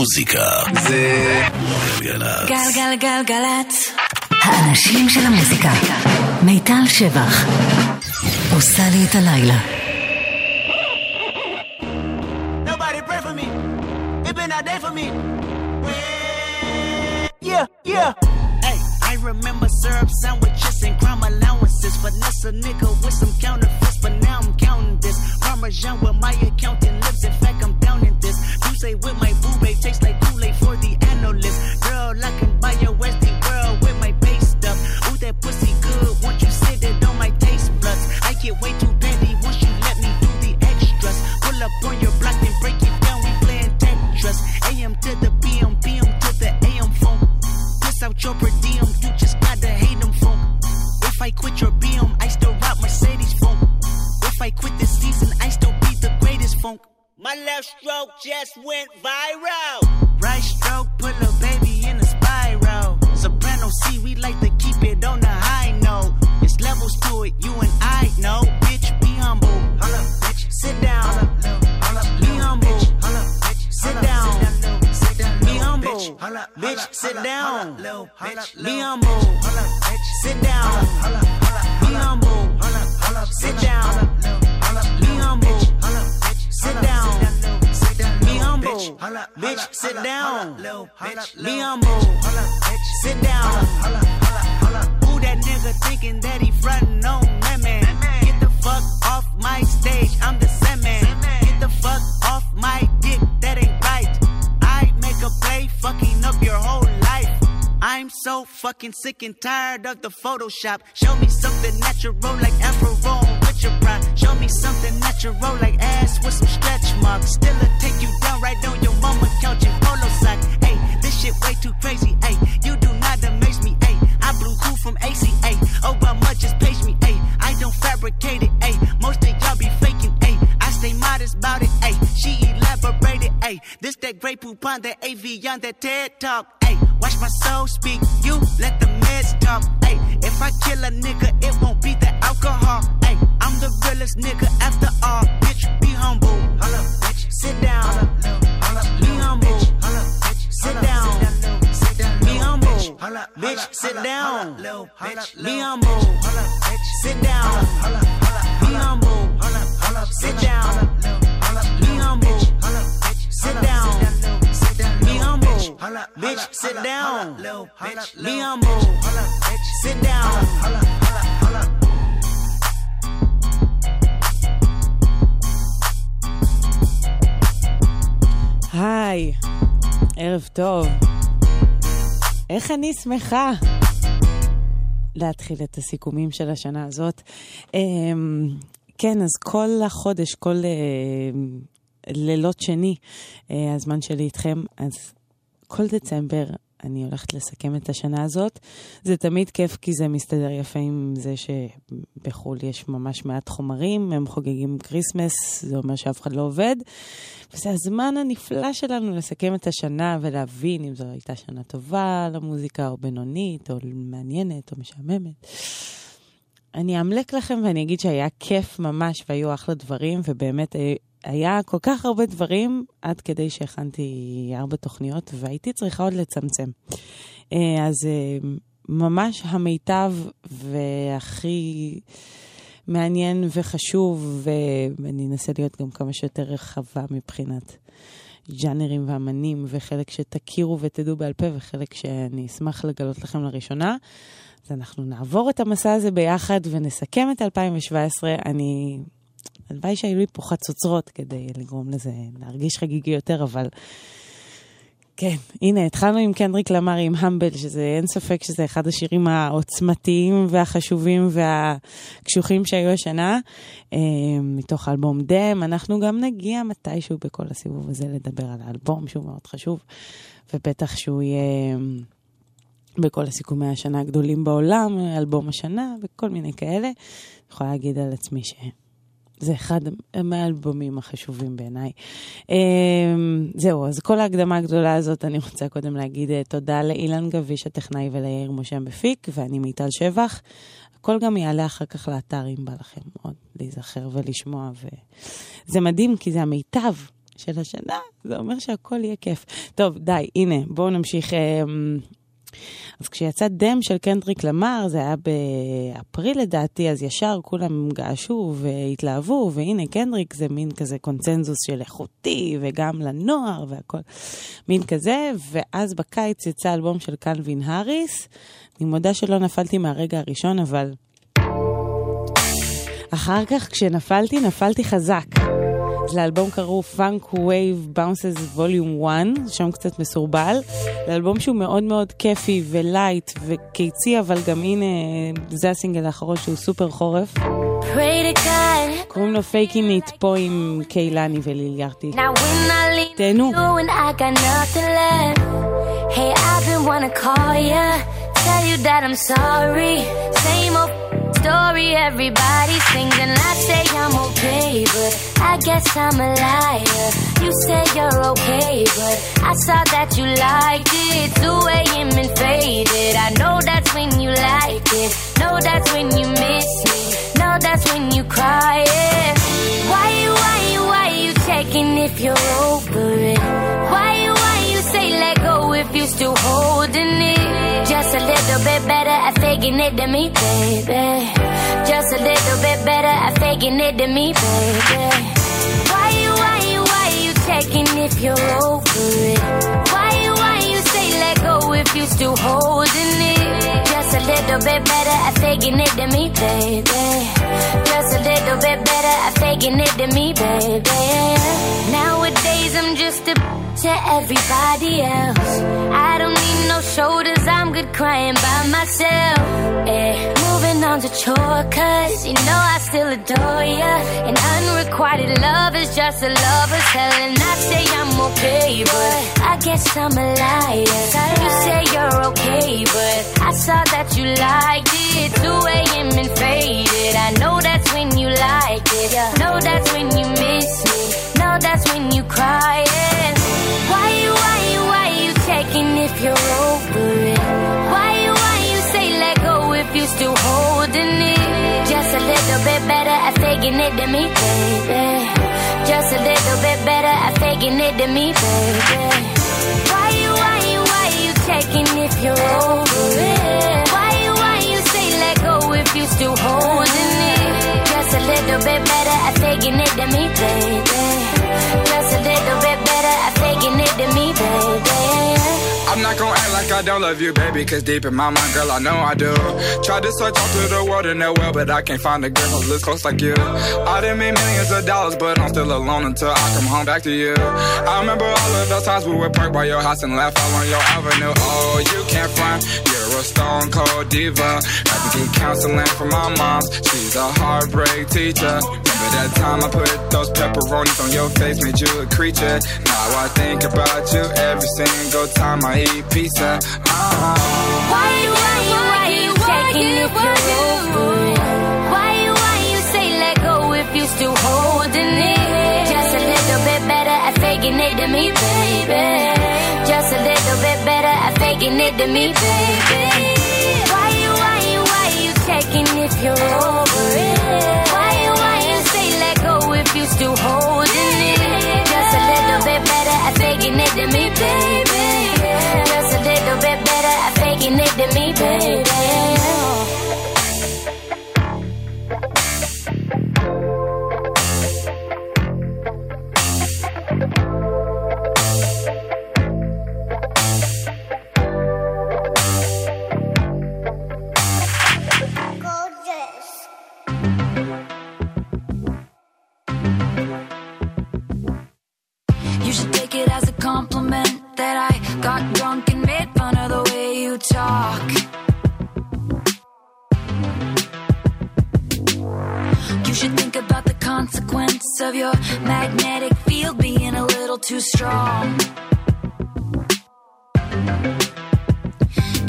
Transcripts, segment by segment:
המוזיקה זה גלגלצ. גלגלגלגלצ. האנשים של המוזיקה. מיטל שבח. עושה לי את הלילה. Nobody pray for me. It been a day for me. Yeah, yeah. Hey, I remember syrup sandwiches and crime allowances. Finesse a nigga with some counterfeits, but now I'm counting this. Parmesan with my accountant lips. In fact, I'm down in this. You say with just went viral. Sick and tired of the Photoshop. Show me something natural like Afro with your pride. Show me something natural like ass with some stretch marks. Still a take you down right on your mama couch in polo sock. Hey, this shit way too crazy. Hey, you do not amaze me. Hey, I blew cool from ACA. Oh, but much just page me. Hey, I don't fabricate it. Hey, this that great poop on that AV on that TED talk. Hey, watch my soul speak. You let the meds talk. Hey, if I kill a nigga, it won't be the alcohol. Hey, I'm the realest nigga after all. Bitch, be humble. Holla bitch sit down. Be humble. Holla bitch Sit down. Be humble. Bitch, sit down. Be humble. Holla bitch Sit down. Be humble. Sit down. Be humble. Sit down. Be humble. Bitch, sit down. Be humble. Sit down. היי, ערב טוב. איך אני שמחה להתחיל את הסיכומים של השנה הזאת. אמ, כן, אז כל החודש, כל אה, לילות שני, אה, הזמן שלי איתכם, אז כל דצמבר אני הולכת לסכם את השנה הזאת. זה תמיד כיף כי זה מסתדר יפה עם זה שבחו"ל יש ממש מעט חומרים, הם חוגגים כריסמס, זה אומר שאף אחד לא עובד. וזה הזמן הנפלא שלנו לסכם את השנה ולהבין אם זו הייתה שנה טובה למוזיקה, או בינונית, או מעניינת, או משעממת. אני אמלק לכם ואני אגיד שהיה כיף ממש והיו אחלה דברים, ובאמת אה, היה כל כך הרבה דברים עד כדי שהכנתי ארבע תוכניות והייתי צריכה עוד לצמצם. אה, אז אה, ממש המיטב והכי מעניין וחשוב, ואני אנסה להיות גם כמה שיותר רחבה מבחינת ג'אנרים ואמנים, וחלק שתכירו ותדעו בעל פה, וחלק שאני אשמח לגלות לכם לראשונה. אז אנחנו נעבור את המסע הזה ביחד ונסכם את 2017. אני... הלוואי שהיו לי פה חצוצרות כדי לגרום לזה להרגיש חגיגי יותר, אבל כן, הנה, התחלנו עם קנדריק למר עם המבל, שזה אין ספק שזה אחד השירים העוצמתיים והחשובים והקשוחים שהיו השנה, אה, מתוך האלבום דם. אנחנו גם נגיע מתישהו בכל הסיבוב הזה לדבר על האלבום, שהוא מאוד חשוב, ובטח שהוא יהיה... בכל הסיכומי השנה הגדולים בעולם, אלבום השנה וכל מיני כאלה. אני יכולה להגיד על עצמי שזה אחד מהאלבומים החשובים בעיניי. זהו, אז כל ההקדמה הגדולה הזאת, אני רוצה קודם להגיד תודה לאילן גביש הטכנאי וליאיר משה מפיק, ואני מיטל שבח. הכל גם יעלה אחר כך לאתר, אם בא לכם עוד להיזכר ולשמוע. וזה מדהים, כי זה המיטב של השנה, זה אומר שהכל יהיה כיף. טוב, די, הנה, בואו נמשיך. אה, אז כשיצא דם של קנדריק למר, זה היה באפריל לדעתי, אז ישר כולם געשו והתלהבו, והנה קנדריק זה מין כזה קונצנזוס של איכותי, וגם לנוער והכל, מין כזה, ואז בקיץ יצא אלבום של קלווין האריס. אני מודה שלא נפלתי מהרגע הראשון, אבל אחר כך כשנפלתי, נפלתי חזק. אז לאלבום קראו Funk Wave Bounces Volume 1, שם קצת מסורבל. זה אלבום שהוא מאוד מאוד כיפי ולייט וקיצי, אבל גם הנה, זה הסינגל האחרון שהוא סופר חורף. קוראים לו Faking It פה עם קיילני וליליארטי. תהנו. Hey, I've been wanna call ya, tell you that I'm sorry. Same old story everybody sings, and I say I'm okay, but I guess I'm a liar. You say you're okay, but I saw that you liked it. 2 a.m. and faded. I know that's when you like it. Know that's when you miss me. Know that's when you cry. Yeah. Why you, why you, why you checking if you're over it? Why you, let go if you still holding it? Just a little bit better at faking it than me, baby. Just a little bit better at faking it than me, baby. Why you, why you, why you checking if you're over it? Why you, why you say let go if you still holding it? Just a little bit better at faking it than me, baby. Just a little bit better at faking it than me, baby. Nowadays I'm just a to everybody else. I don't need no shoulders, I'm good crying by myself. Yeah. Moving on to chore, cause you know I still adore ya. And unrequited love is just a lover's hell. And I say I'm okay, but I guess I'm a liar. You say you're okay, but I saw that you liked it. 2 a.m. and faded. I know that's when you like it. Know that's when you miss me. Know that's when you cry. Yeah. Why you, why you, why you checking if you're over it? Why you, why you say let go if you still holding it? Just a little bit better at faking it than me, baby. Just a little bit better at faking it than me, baby. Why you, why you, why you checking if you're over it? Why you, why you say let go if you still holding it? Just a little bit better at faking it than me, baby. I'm not gonna act like I don't love you, baby, cause deep in my mind, girl, I know I do. Tried to search all through the world in that well, but I can't find a girl who looks close like you. I done made millions of dollars, but I'm still alone until I come home back to you. I remember all of those times we would park by your house and laugh all on your avenue. Oh, you can't front, you're a stone cold diva. Had to get counseling from my mom, she's a heartbreak teacher. Remember that time I put those pepperonis on your face, made you a creature. Now I think about you every single time I eat pizza. Uh-huh. Why you, why you, why you over? Why you, why you say let go if you still holding it? Just a little bit better at faking it than me, baby. Just a little bit better at faking it than me, baby. Why you, why you, why you checking if you're over than me, baby. Just a little bit better at faking it than me, consequence of your magnetic field being a little too strong.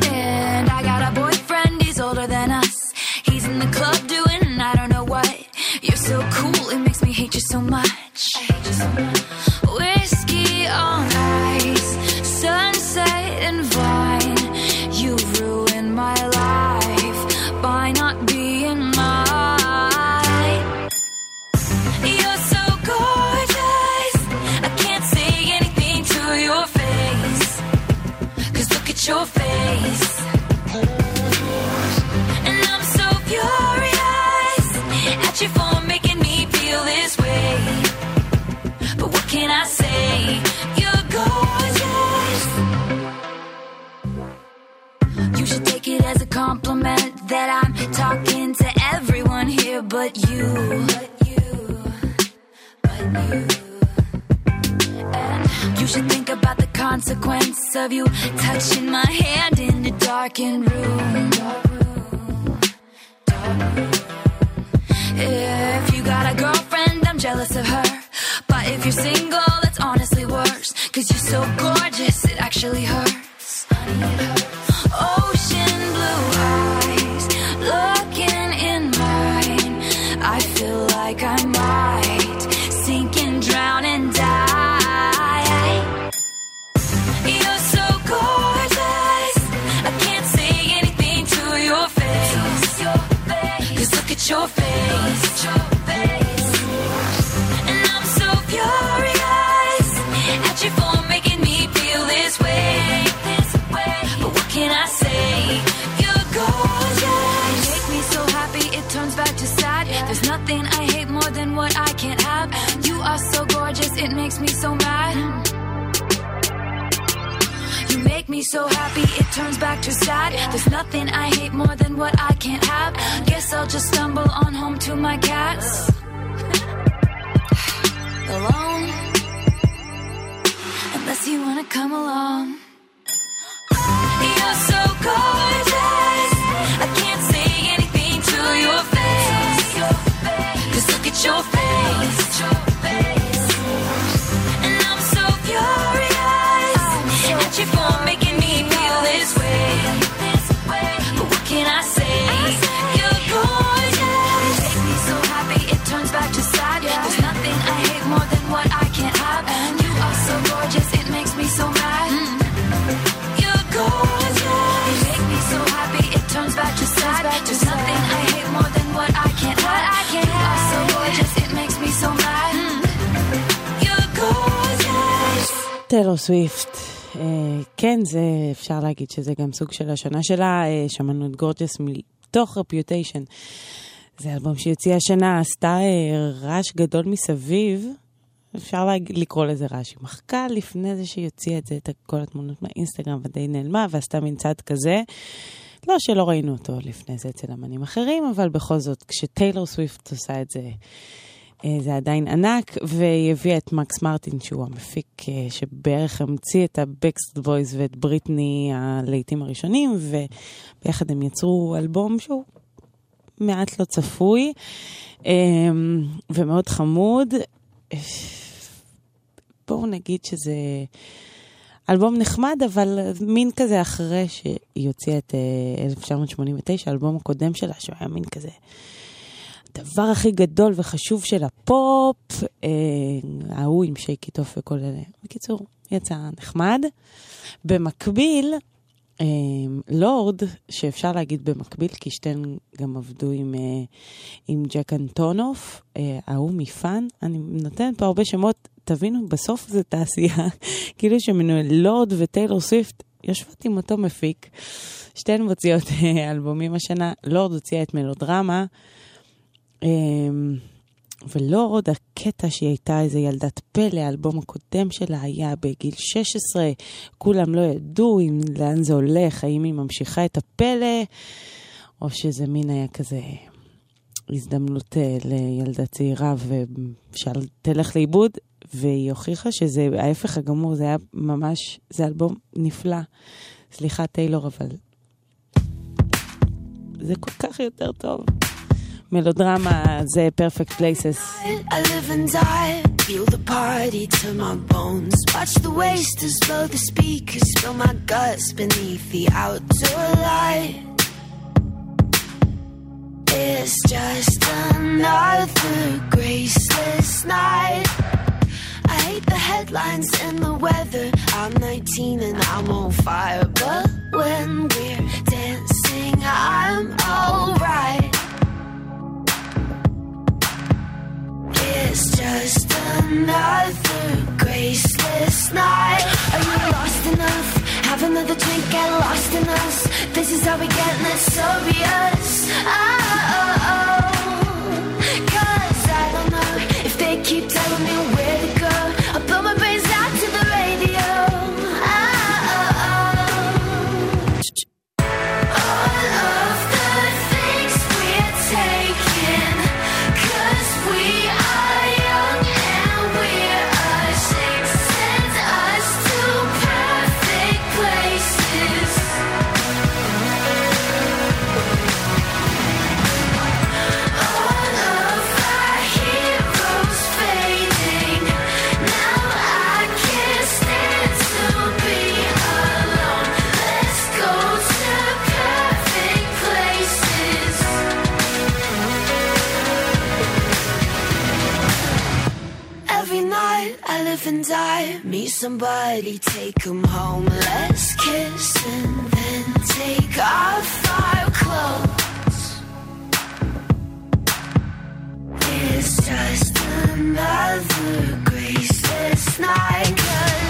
And I got a boyfriend, he's older than us. He's in the club doing I don't know what. You're so cool, it makes me hate you so much. That I'm talking to everyone here but you. But you. But you. And you should think about the consequence of you touching my hand in a darkened room. Dark room. Dark room. If you got a girlfriend, I'm jealous of her. But if you're single, that's honestly worse. Cause you're so gorgeous, it actually hurts. Honey, it hurts. Nothing I hate more than what I can't have. You are so gorgeous, it makes me so mad. You make me so happy, it turns back to sad. There's nothing I hate more than what I can't have. Guess I'll just stumble on home to my cats. Alone. Unless you wanna come along. You're so gorgeous. Your טיילור סוויפט. אה, כן, זה אפשר להגיד שזה גם סוג של השנה שלה. אה, שמענו את גורג'ס מתוך רפיוטיישן. זה אלבום שהיא הוציאה השנה, עשתה אה, רעש גדול מסביב. אפשר להג... לקרוא לזה רעש. היא מחקה לפני זה שהיא הוציאה את זה, את כל התמונות מהאינסטגרם ודי נעלמה, ועשתה מין צעד כזה. לא שלא ראינו אותו לפני זה אצל אמנים אחרים, אבל בכל זאת, כשטיילור סוויפט עושה את זה, זה עדיין ענק, והיא הביאה את מקס מרטין, שהוא המפיק אה, שבערך המציא את ה-Backstreet Boys ואת בריטני הלהיטים הראשונים, וביחד הם יצרו אלבום שהוא מעט לא צפוי, אה, ומאוד חמוד. בואו נגיד שזה אלבום נחמד, אבל מין כזה אחרי שהיא הוציאה את אה, 1989, האלבום הקודם שלה, שהוא היה מין כזה הדבר הכי גדול וחשוב של הפופ, אה, עם שייקי טוף וכל אלה. בקיצור, יצא נחמד. במקביל, אה, לורד, שאפשר להגיד במקביל, כי שתיהן גם עבדו עם, אה, עם ג'ק אנטונוף, אה, מפאן, אני נותנת פה הרבה שמות, תבינו, בסוף זה תעשייה, כאילו שמנוי לורד וטיילור סוויפט יושבות עם אותו מפיק. שתיהן מוציאות אה, אלבומים השנה, לורד הוציאה את מלודרמה. אמ, ולורד, הקטע שהיא הייתה איזה ילדת פלא, האלבום הקודם שלה היה בגיל 16, כולם לא ידעו אם, לאן זה הולך, האם היא ממשיכה את הפלא, או שזה מין היה כזה הזדמנות אה, לילדה צעירה ושאל תלך לאיבוד, והיא הוכיחה שזה ההפך הגמור, זה היה ממש, זה אלבום נפלא. סליחה טיילור, אבל זה כל כך יותר טוב. מלודרמה זה פרפקט פלייסס. I live and die, feel the party to my bones. Watch the wasters blow the speakers, spill my guts beneath the outdoor light. It's just another graceless night. I hate the headlines and the weather. I'm 19 and I'm on fire, but when we're dancing, I'm alright. It's just another graceless night. Are you lost enough? Have another drink, get lost in us. This is how we get, let's obvious. Ah, oh, cause I and I meet somebody, take him home. Let's kiss and then take off our clothes. It's just another graceless night.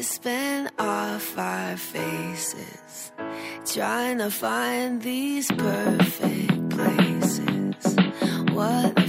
Spin off our faces, trying to find these perfect places. What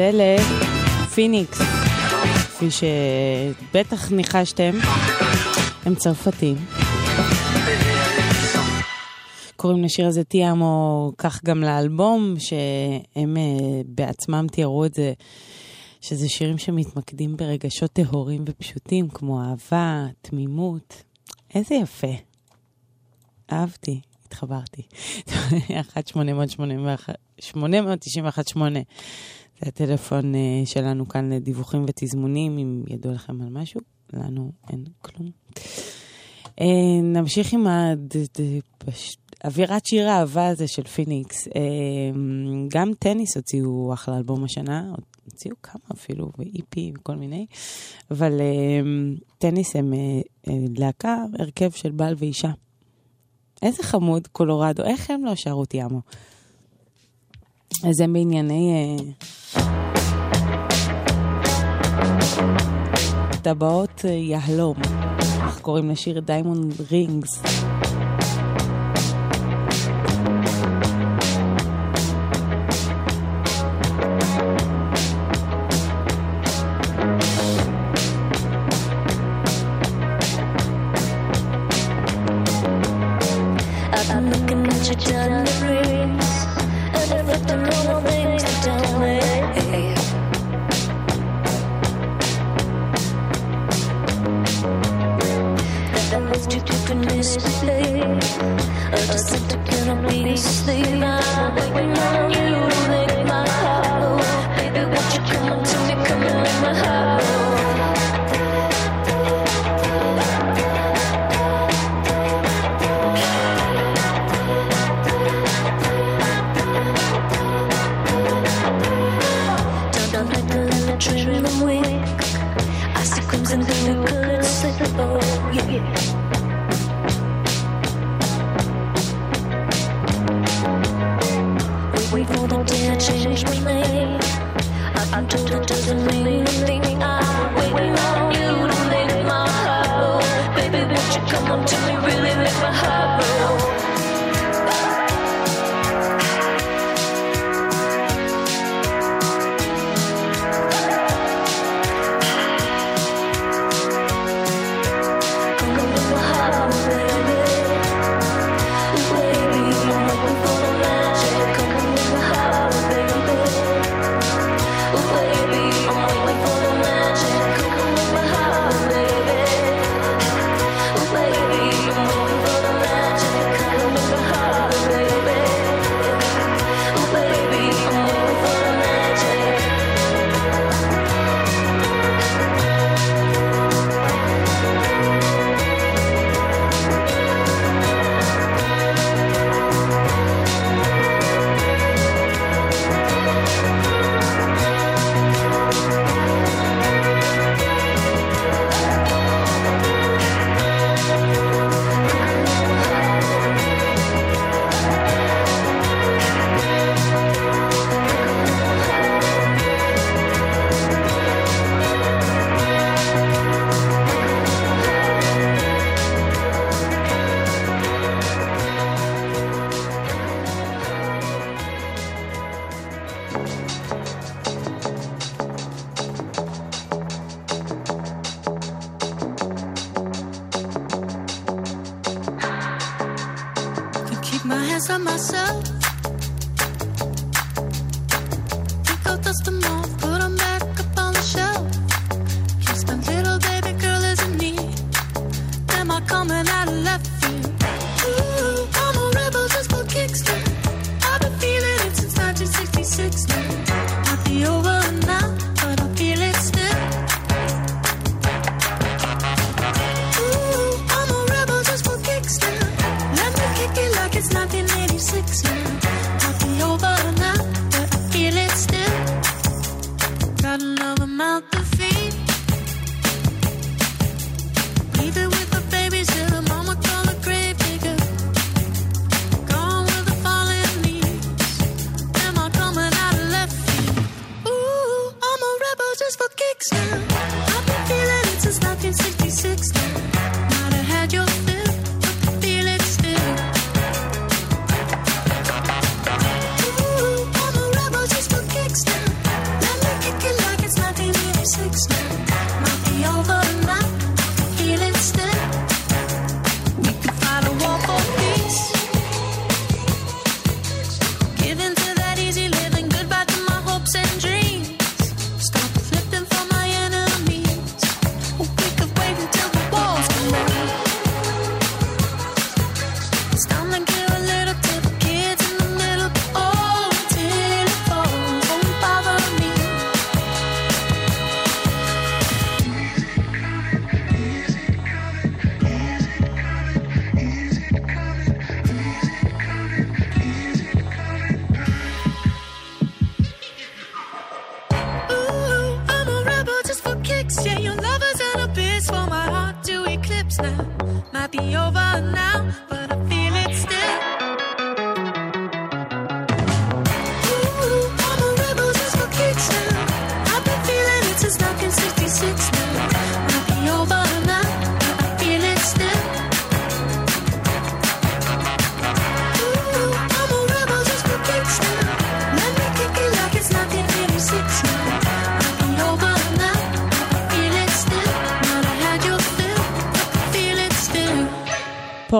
זה לפיניקס, כפי שבטח ניחשתם, הם צרפתים. קוראים לשיר הזה תיאמו, כך גם לאלבום, שהם אה, בעצמם תיארו את זה, שזה שירים שמתמקדים ברגשות טהורים ופשוטים, כמו אהבה, תמימות. איזה יפה. אהבתי, התחברתי. 1 891 891 8 זה הטלפון אה, שלנו כאן לדיווחים ותזמונים, אם ידוע לכם על משהו, לנו אין כלום. אה, נמשיך עם אווירת שיר האהבה הזה של פיניקס. אה, גם טניס הוציאו אחלה אלבום השנה, הוציאו כמה אפילו, ואיפי וכל מיני, אבל טניס הם להקה, הרכב של בעל ואישה. איזה חמוד, קולורדו, איך הם לא שרו תיאמו? אז זה בענייני... אה, טבעות אה, יהלום, איך קוראים לשיר דיימונד רינגס.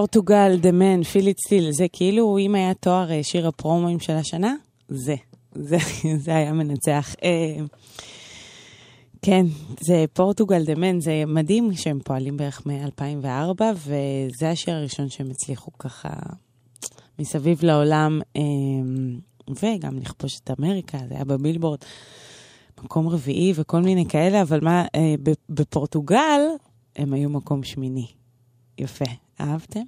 פורטוגל, דה מן, פיליט סטיל, זה כאילו, אם היה תואר אה, שיר הפרומואים של השנה, זה. זה, זה היה מנצח. אה, כן, זה פורטוגל דה מן, זה מדהים שהם פועלים בערך מ-2004, וזה השיר הראשון שהם הצליחו ככה מסביב לעולם, אה, וגם לכבוש את אמריקה, זה היה בבילבורד, מקום רביעי וכל מיני כאלה, אבל מה, אה, בפורטוגל הם היו מקום שמיני. יפה. אהבתם?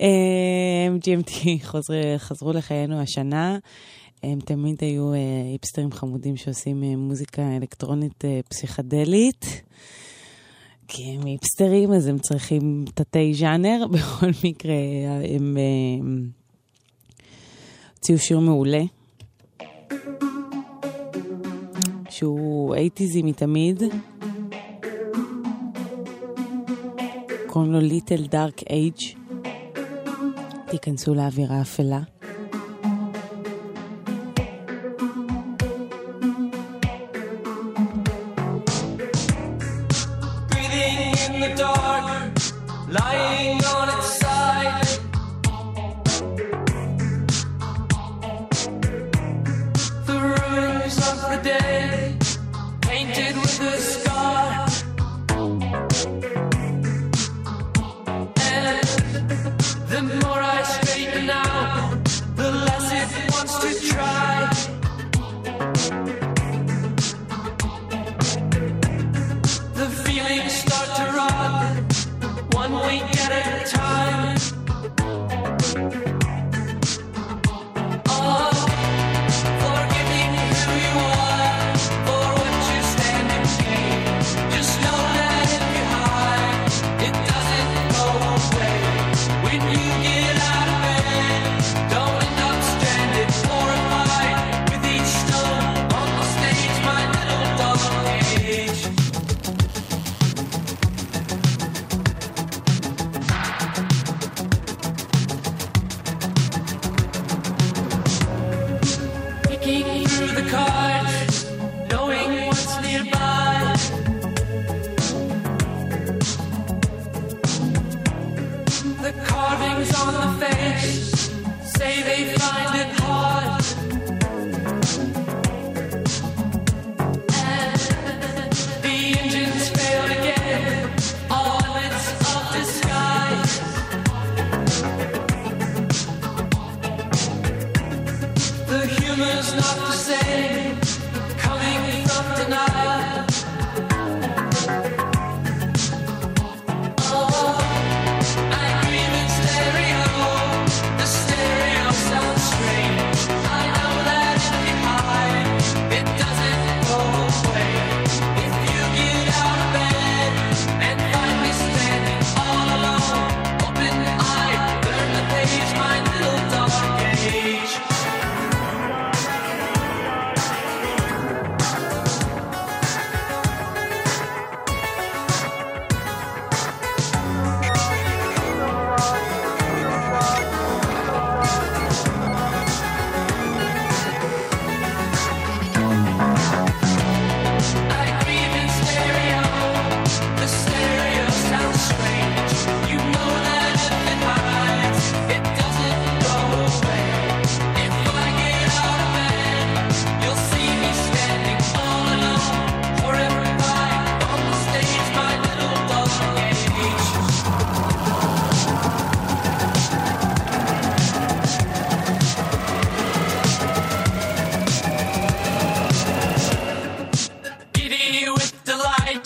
אה, GMT חוזר, חזרו לחיינו השנה. הם תמיד היו אה, היפסטרים חמודים שעושים אה, מוזיקה אלקטרונית פסיכדלית. כי הם היפסטרים, אז הם צריכים תתי ז'אנר. בכל מקרה, הם הוציאו שיר מעולה. שהוא אייטיזי מתמיד. קוראים לו ליטל דארק אייג'. תיכנסו לאווירה אפלה.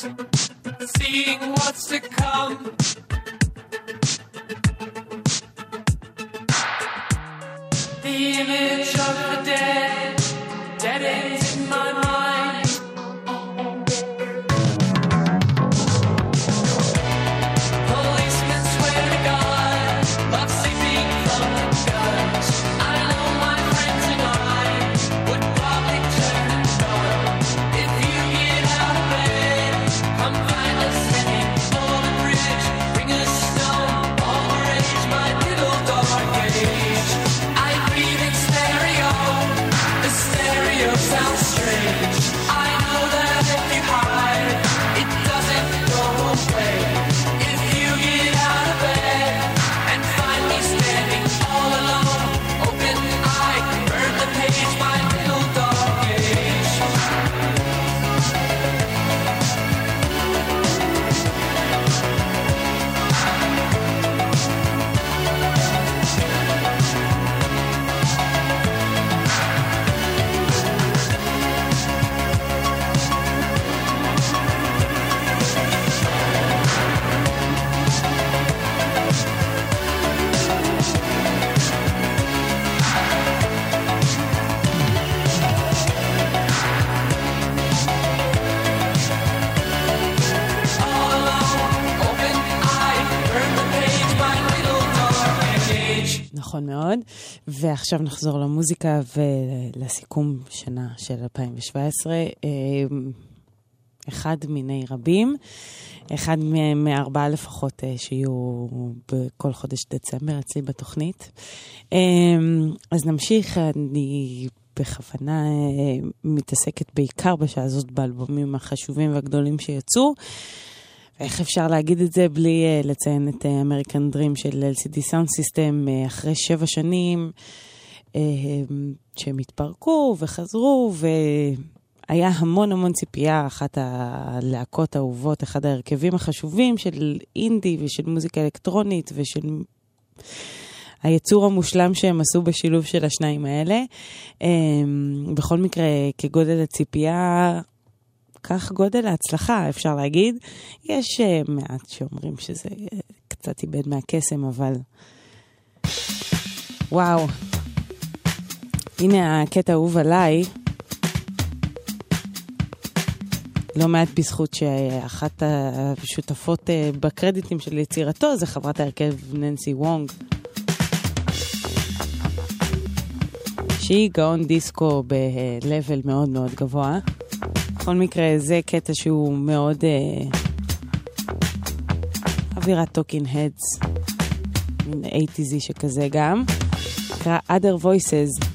seeing what's to come. The image of the dead. מאוד. ועכשיו נחזור למוזיקה ולסיכום שנה של 2017. אה, אחד מיני רבים, אחד מארבעה לפחות אה, שיהיו בכל חודש דצמבר אצלי בתוכנית. אה, אז נמשיך, אני בכוונה אה, מתעסקת בעיקר בשעה הזאת באלבומים החשובים והגדולים שיצאו. איך אפשר להגיד את זה בלי uh, לציין את אמריקן uh, דרים של LCD Sound System uh, אחרי שבע שנים uh, שהם התפרקו וחזרו, והיה המון המון ציפייה, אחת הלהקות האהובות, אחד ההרכבים החשובים של אינדי ושל מוזיקה אלקטרונית ושל היצור המושלם שהם עשו בשילוב של השניים האלה. Um, בכל מקרה, כגודל הציפייה, כך גודל ההצלחה, אפשר להגיד. יש uh, מעט שאומרים שזה uh, קצת איבד מהקסם, אבל... וואו. הנה הקטע האהוב עליי. לא מעט בזכות שאחת השותפות uh, בקרדיטים של יצירתו זה חברת ההרכב ננסי וונג. שהיא גאון דיסקו ב-level מאוד מאוד גבוה. בכל מקרה, זה קטע שהוא מאוד אה, אווירת טוקינג הדס, מין 80 שכזה גם. נקרא other voices.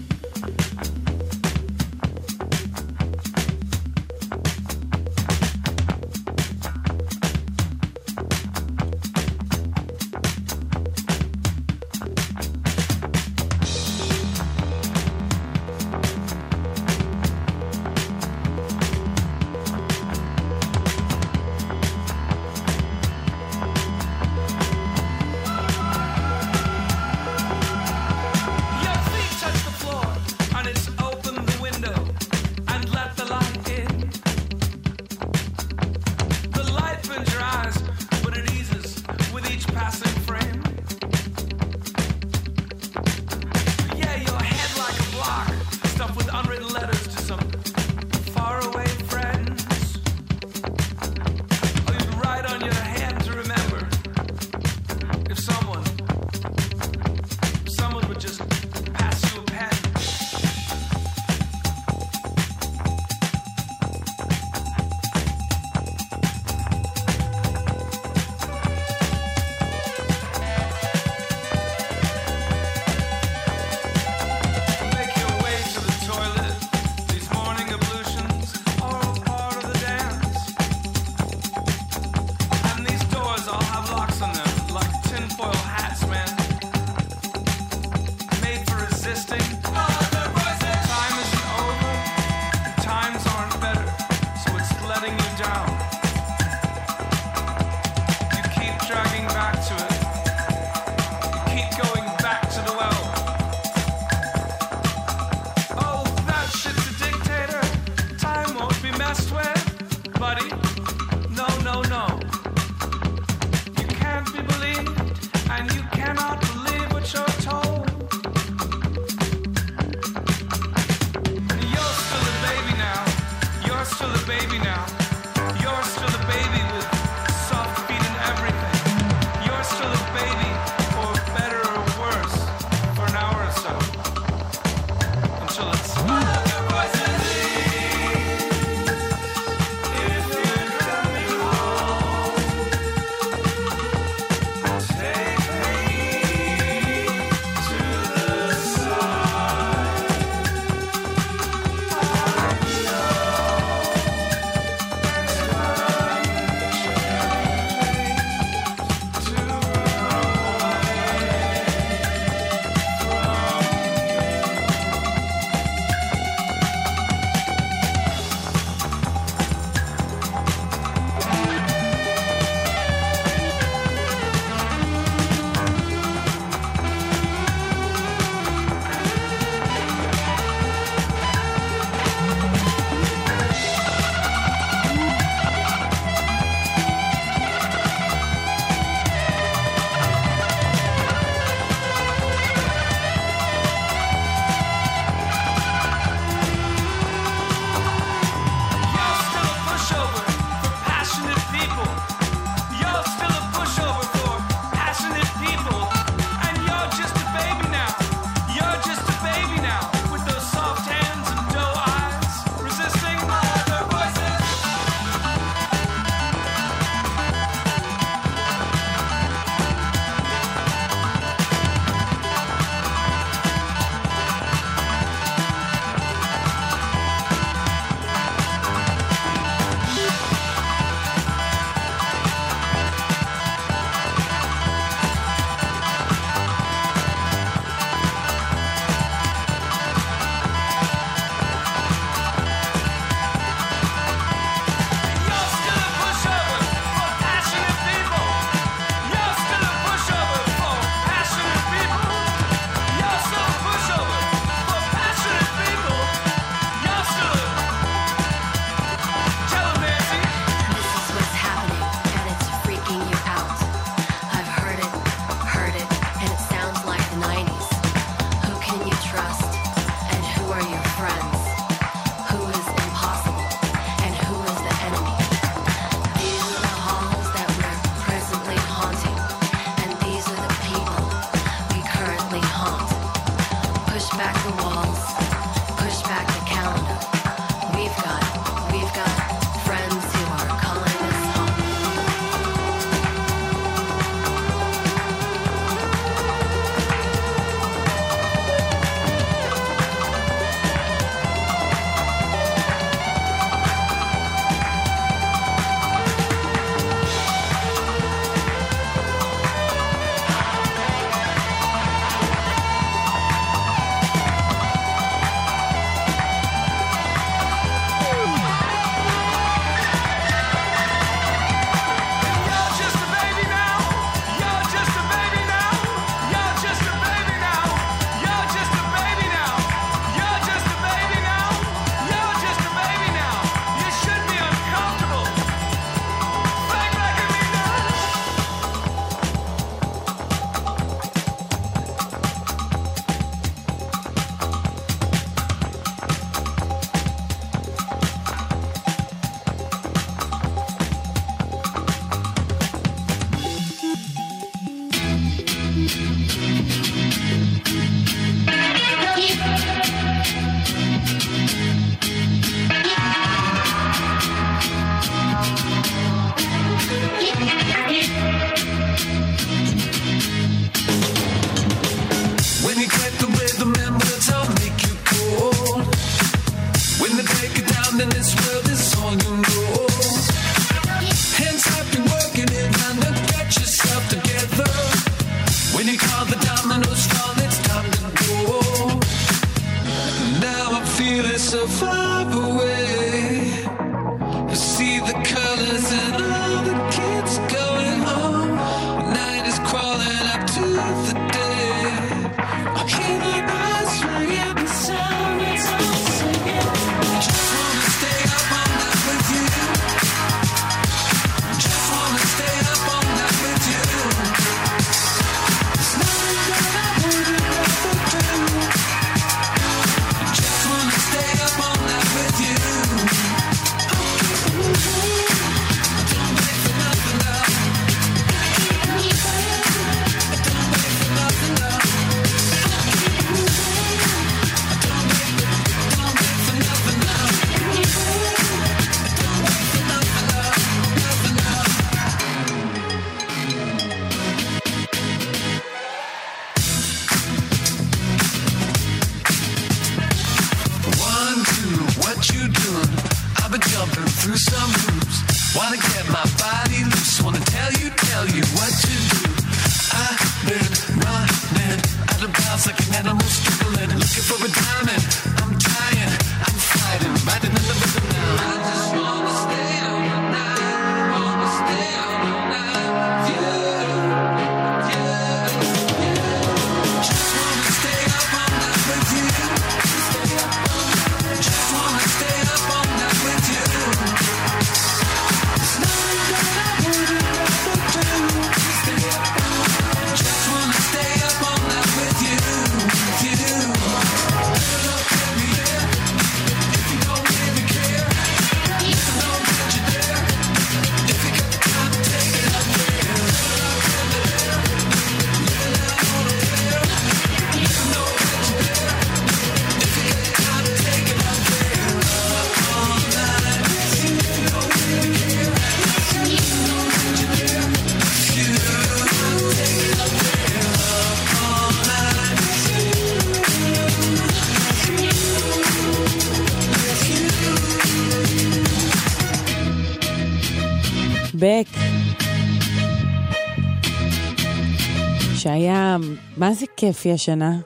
מה זה כיפי השנה?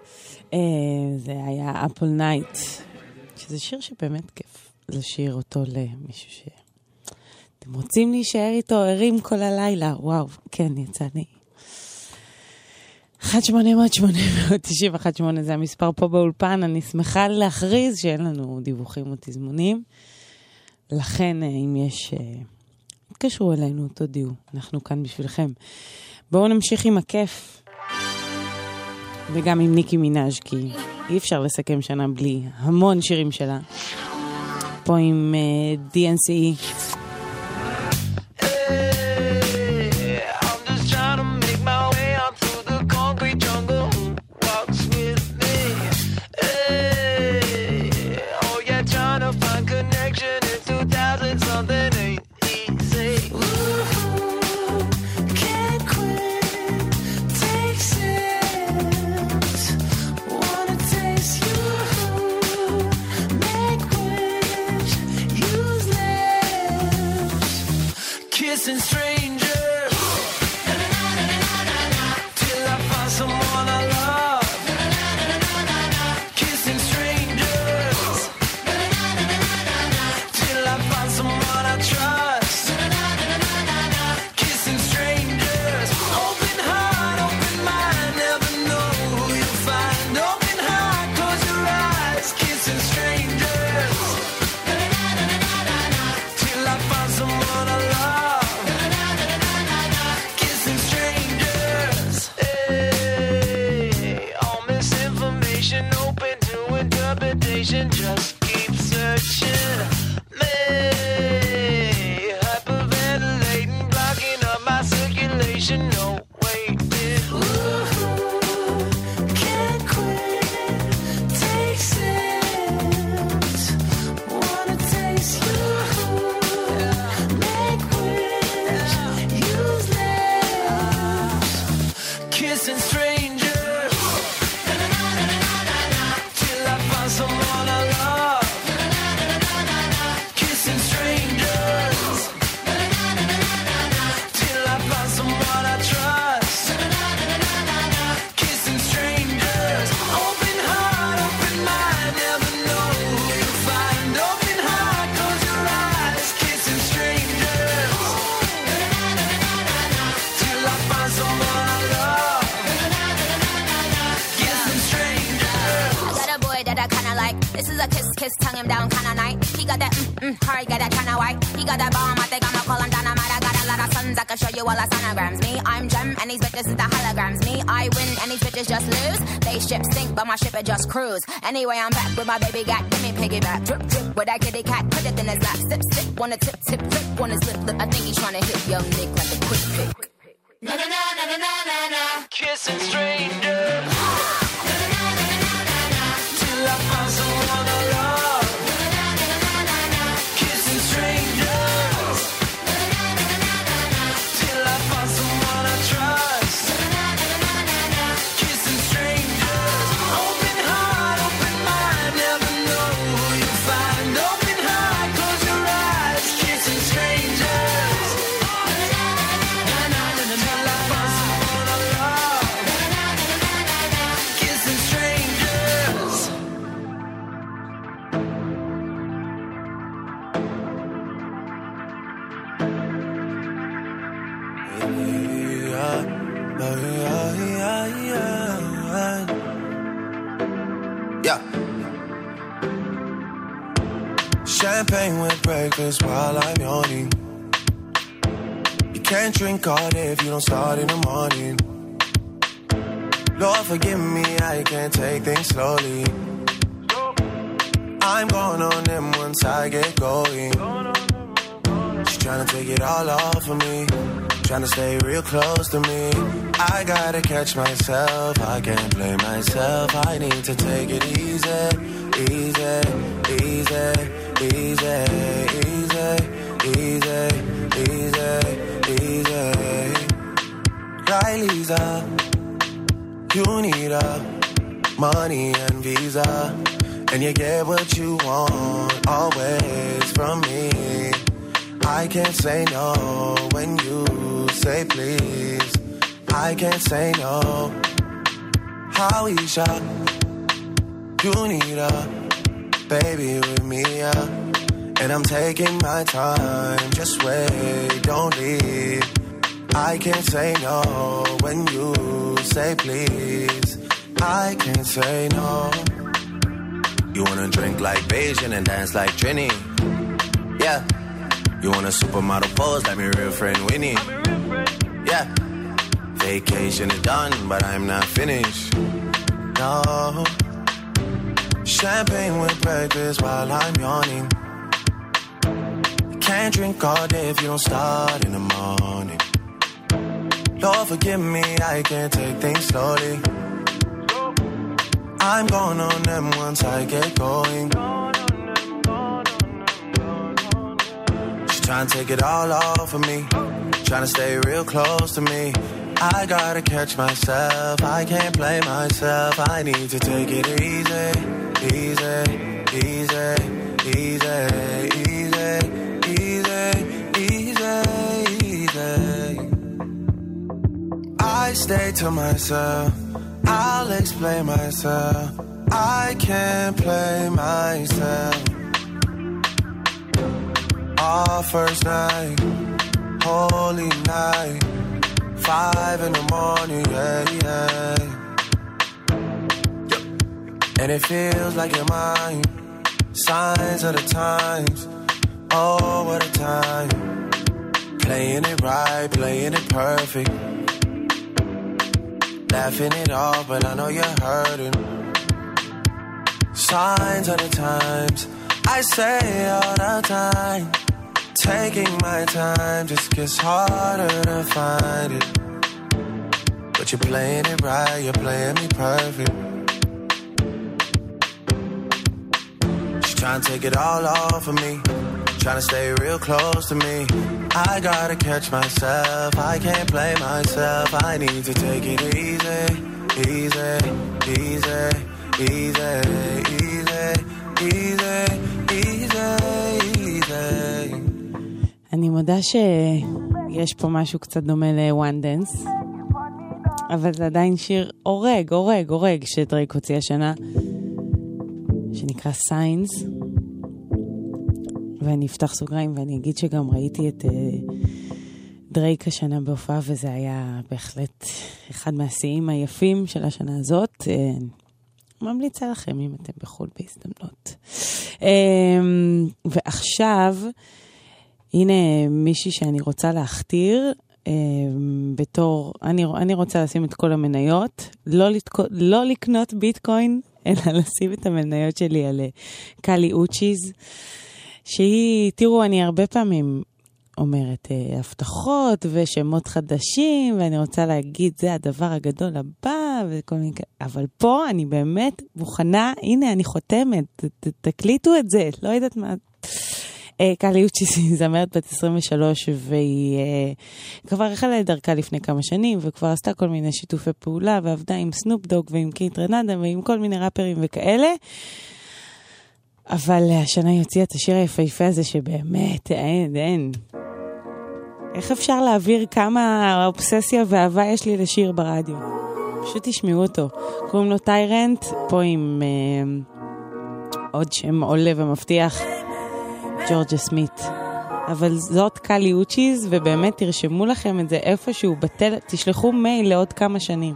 אה, זה היה אפל נייט, שזה שיר שבאמת כיף לשיר אותו למישהו ש... אתם רוצים להישאר איתו ערים כל הלילה? וואו, כן, יצא לי. 1-800-890-18 זה המספר פה באולפן, אני שמחה להכריז שאין לנו דיווחים או תזמונים. לכן, אה, אם יש... אה, התקשרו אלינו, תודיעו, אנחנו כאן בשבילכם. בואו נמשיך עם הכיף. וגם עם ניקי מנאז' כי אי אפשר לסכם שנה בלי המון שירים שלה. פה עם אה, uh, DNCE. Just you all the sonograms. Me, I'm Jem, and these bitches is the holograms. Me, I win, and these bitches just lose. They ship sink, but my ship it just cruise. Anyway, I'm back with my baby gat. Give me piggyback, drip, drip, with that kitty cat. Put it in his lap, sip, sip, wanna tip, tip, flip, on his lip. I think he's trying to hit young Nick like a quick pick. Na na na na na na na na. Kissing strangers. Till I find Champagne with breakfast while I'm yawning. You can't drink all day if you don't start in the morning. Lord, forgive me, I can't take things slowly. I'm going on them once I get going. She's trying to take it all off of me. Trying to stay real close to me. I gotta catch myself. I can't blame myself. I need to take it easy, easy, easy, easy, easy, easy, easy, easy. Riley's up. You need a money and visa. And you get what you want always from me. I can't say no when you say please. I can't say no. How you? You need a baby with me, yeah. And I'm taking my time. Just wait, don't leave. I can't say no when you say please. I can't say no. You wanna drink like Beijing and dance like Trini? Yeah. You want a supermodel pose like my real friend Winnie? Yeah. Vacation is done, but I'm not finished. No. Champagne with breakfast while I'm yawning. Can't drink all day if you don't start in the morning. Lord, forgive me, I can't take things slowly. I'm going on them once I get going. She's trying to take it all off of me. Trying to stay real close to me. I gotta catch myself. I can't play myself. I need to take it easy, easy, easy, easy, easy, easy, easy. I stay to myself. I'll explain myself. I can't play myself. Our first night, holy night, five in the morning, yeah, yeah. And it feels like you're mine. Signs of the times, oh, what a time. Playing it right, playing it perfect. Laughing it off, but I know you're hurting. Signs of the times, I say all the time. Taking my time just gets harder to find it. But you're playing it right, you're playing me perfect. Trying to take it all off of me. Trying to stay real close to me. I gotta catch myself. I can't play myself. I need to take it easy, easy, easy, easy, easy, easy, easy. אני מודה שיש פה משהו קצת דומה ל-one dance, אבל זה עדיין שיר הורג, הורג, הורג, שדרייק הוציא השנה, שנקרא Signs. ואני אפתח סוגריים ואני אגיד שגם ראיתי את uh, דרייק השנה בהופעה, וזה היה בהחלט אחד מהשיאים היפים של השנה הזאת. Uh, ממליצה לכם אם אתם בחו"ל בהזדמנות. Uh, ועכשיו, הנה מישהי שאני רוצה להכתיר. בתור, אני, אני רוצה לשים את כל המניות, לא, לתקו, לא לקנות ביטקוין, אלא לשים את המניות שלי על אה, קאלי אוצ'יז. שהיא, תראו, אני הרבה פעמים אומרת אה, הבטחות ושמות חדשים, ואני רוצה להגיד, זה הדבר הגדול הבא, וכל מיני כאלה, אבל פה אני באמת מוכנה, הנה, אני חותמת, ת, תקליטו את זה, לא יודעת מה. אה, קאלי אוצ'יס היא זמרת בת 23, והיא אה, כבר החלה את דרכה לפני כמה שנים, וכבר עשתה כל מיני שיתופי פעולה, ועבדה עם סנופ דוג ועם קיט רנדה ועם כל מיני ראפרים וכאלה. אבל השנה היא הוציאה את השיר היפהפה הזה שבאמת, אין, אין. איך אפשר להעביר כמה אובססיה ואהבה יש לי לשיר ברדיו? פשוט תשמעו אותו. קוראים לו טיירנט, פה עם אה, עוד שם עולה ומבטיח, ג'ורג'ה סמית. אבל זאת קאלי אוצ'יז, ובאמת תרשמו לכם את זה איפשהו בטל... תשלחו מייל לעוד כמה שנים.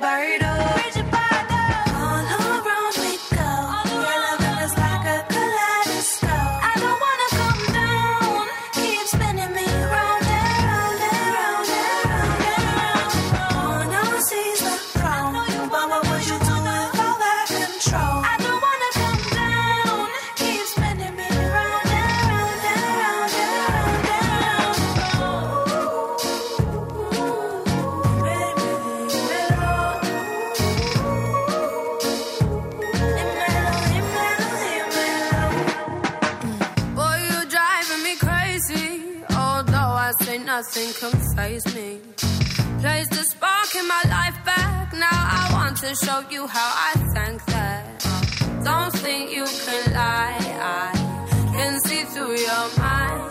Bridget nothing can phase me. Place the spark in my life back. Now I want to show you how I thank that. Don't think you can lie. I can see through your mind.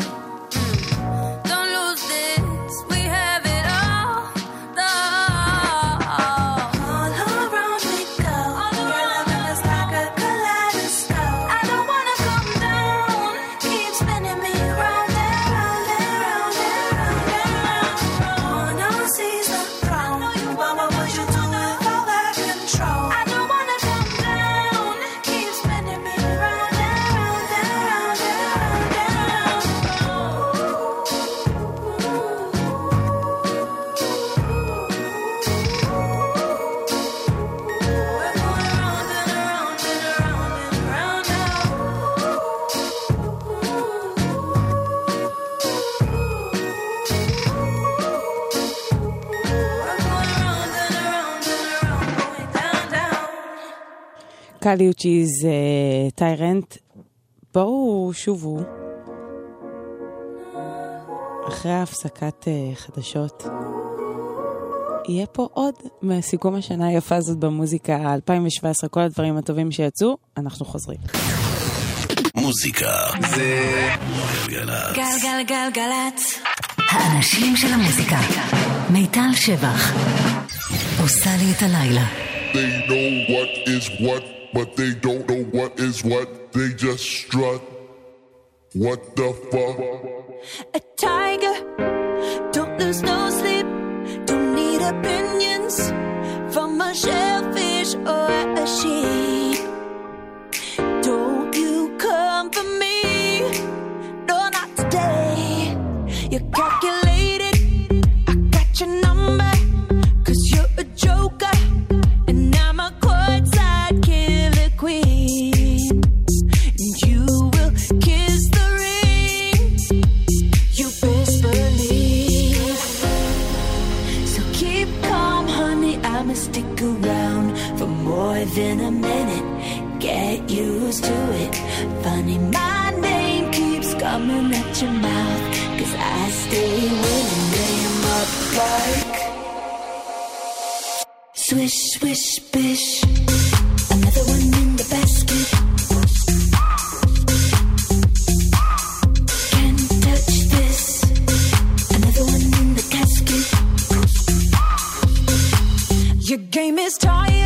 המוזיקליות שהיא זה טיירנט. בואו שובו. אחרי ההפסקת אה, חדשות, יהיה פה עוד מסיכום השנה היפה הזאת במוזיקה, 2017, כל הדברים הטובים שיצאו, אנחנו חוזרים. מוזיקה זה גלגלצ. גלגלגלגלצ. האנשים של המוזיקה. מיטל שבח. עושה לי את הלילה. They know what is what. but they don't know what is what. They just strut. What the fuck? A tiger, don't lose no sleep. Don't need opinions from a shellfish or a sheep. Don't you come for me? No, not today. You got swish, swish, bish. Another one in the basket. Your game is tired.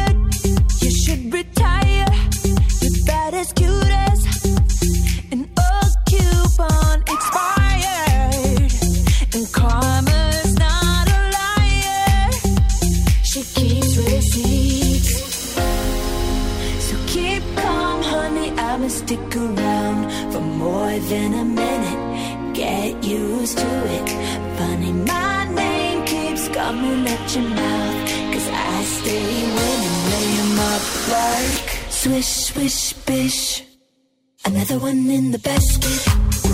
shut your mouth, cause I stay winning, lay him up like swish, swish, bish. Another one in the basket.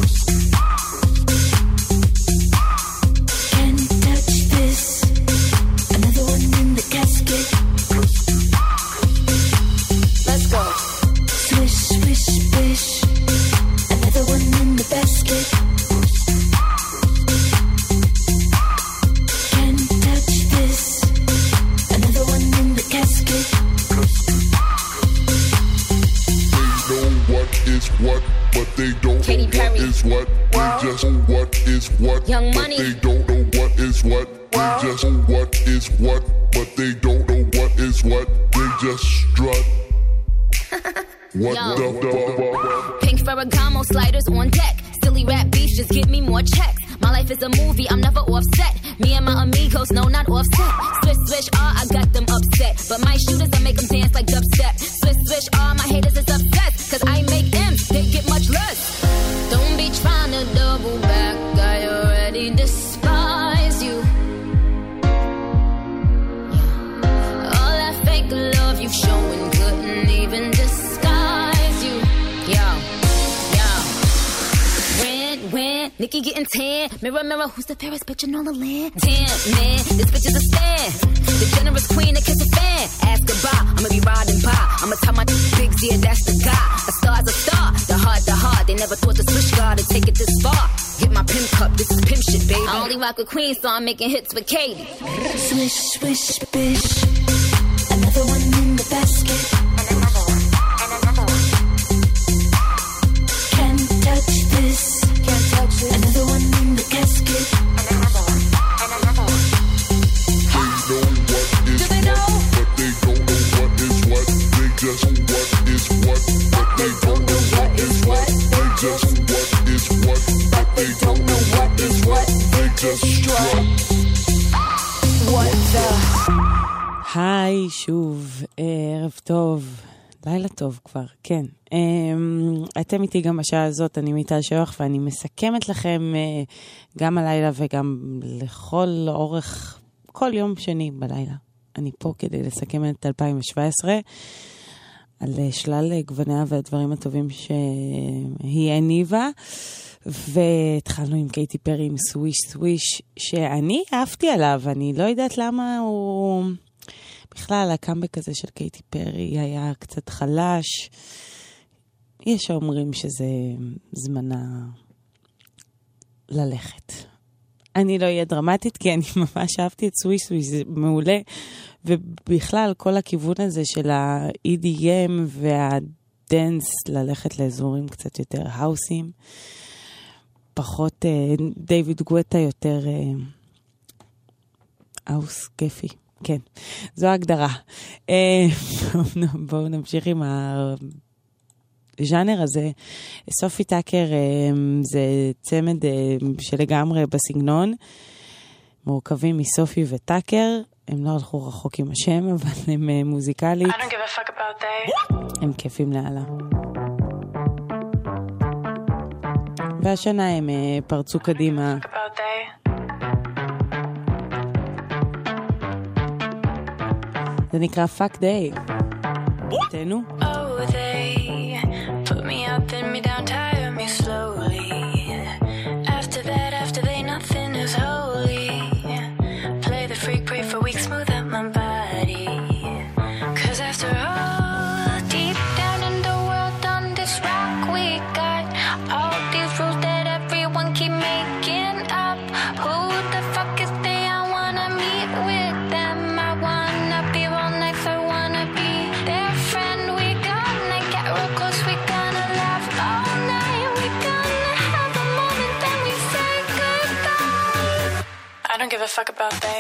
They never thought the switch guard would take it this far. Get my pimp cup, this is pimp shit, baby. I only rock with queens, so I'm making hits with Katy. Swish, swish, bish. Another one in the basket. היי, שוב, ערב טוב. לילה טוב כבר, כן. אמ, אתם איתי גם בשעה הזאת, אני מיטל שוח ואני מסכמת לכם אה, גם הלילה וגם לכל אורך, כל יום שני בלילה. אני פה כדי לסכם את 2017. על אה, שלל אה, גווניה והדברים הטובים שהיא הניבה. והתחלנו עם קייטי פרי עם סוויש סוויש, שאני אהבתי עליו, אני לא יודעת למה הוא... בכלל, הקאמבק הזה של קייטי פרי היה קצת חלש. יש האומרים שזה זמנה ללכת. אני לא אהיה דרמטית, כי אני ממש אהבתי את סוויש סוויש, זה מעולה. ובכלל, כל הכיוון הזה של ה-EDM וה-dance, ללכת לאזורים קצת יותר האוסים, פחות דיוויד uh, גואטה, יותר אה, האוס uh, כיפי. כן, זו ההגדרה. אה, בואו נמשיך עם הז'אנר הזה. סופי טאקר אה, זה צמד שלגמרי בסגנון, מורכבים מסופי וטאקר. הם לא הלכו רחוק עם השם, אבל הם אה, מוזיקלית. הם כיפים לאללה. והשנה הם אה, פרצו קדימה. זה נקרא פאק דיי. תהנו. Oh, they put me up, then me down tight. fuck about that.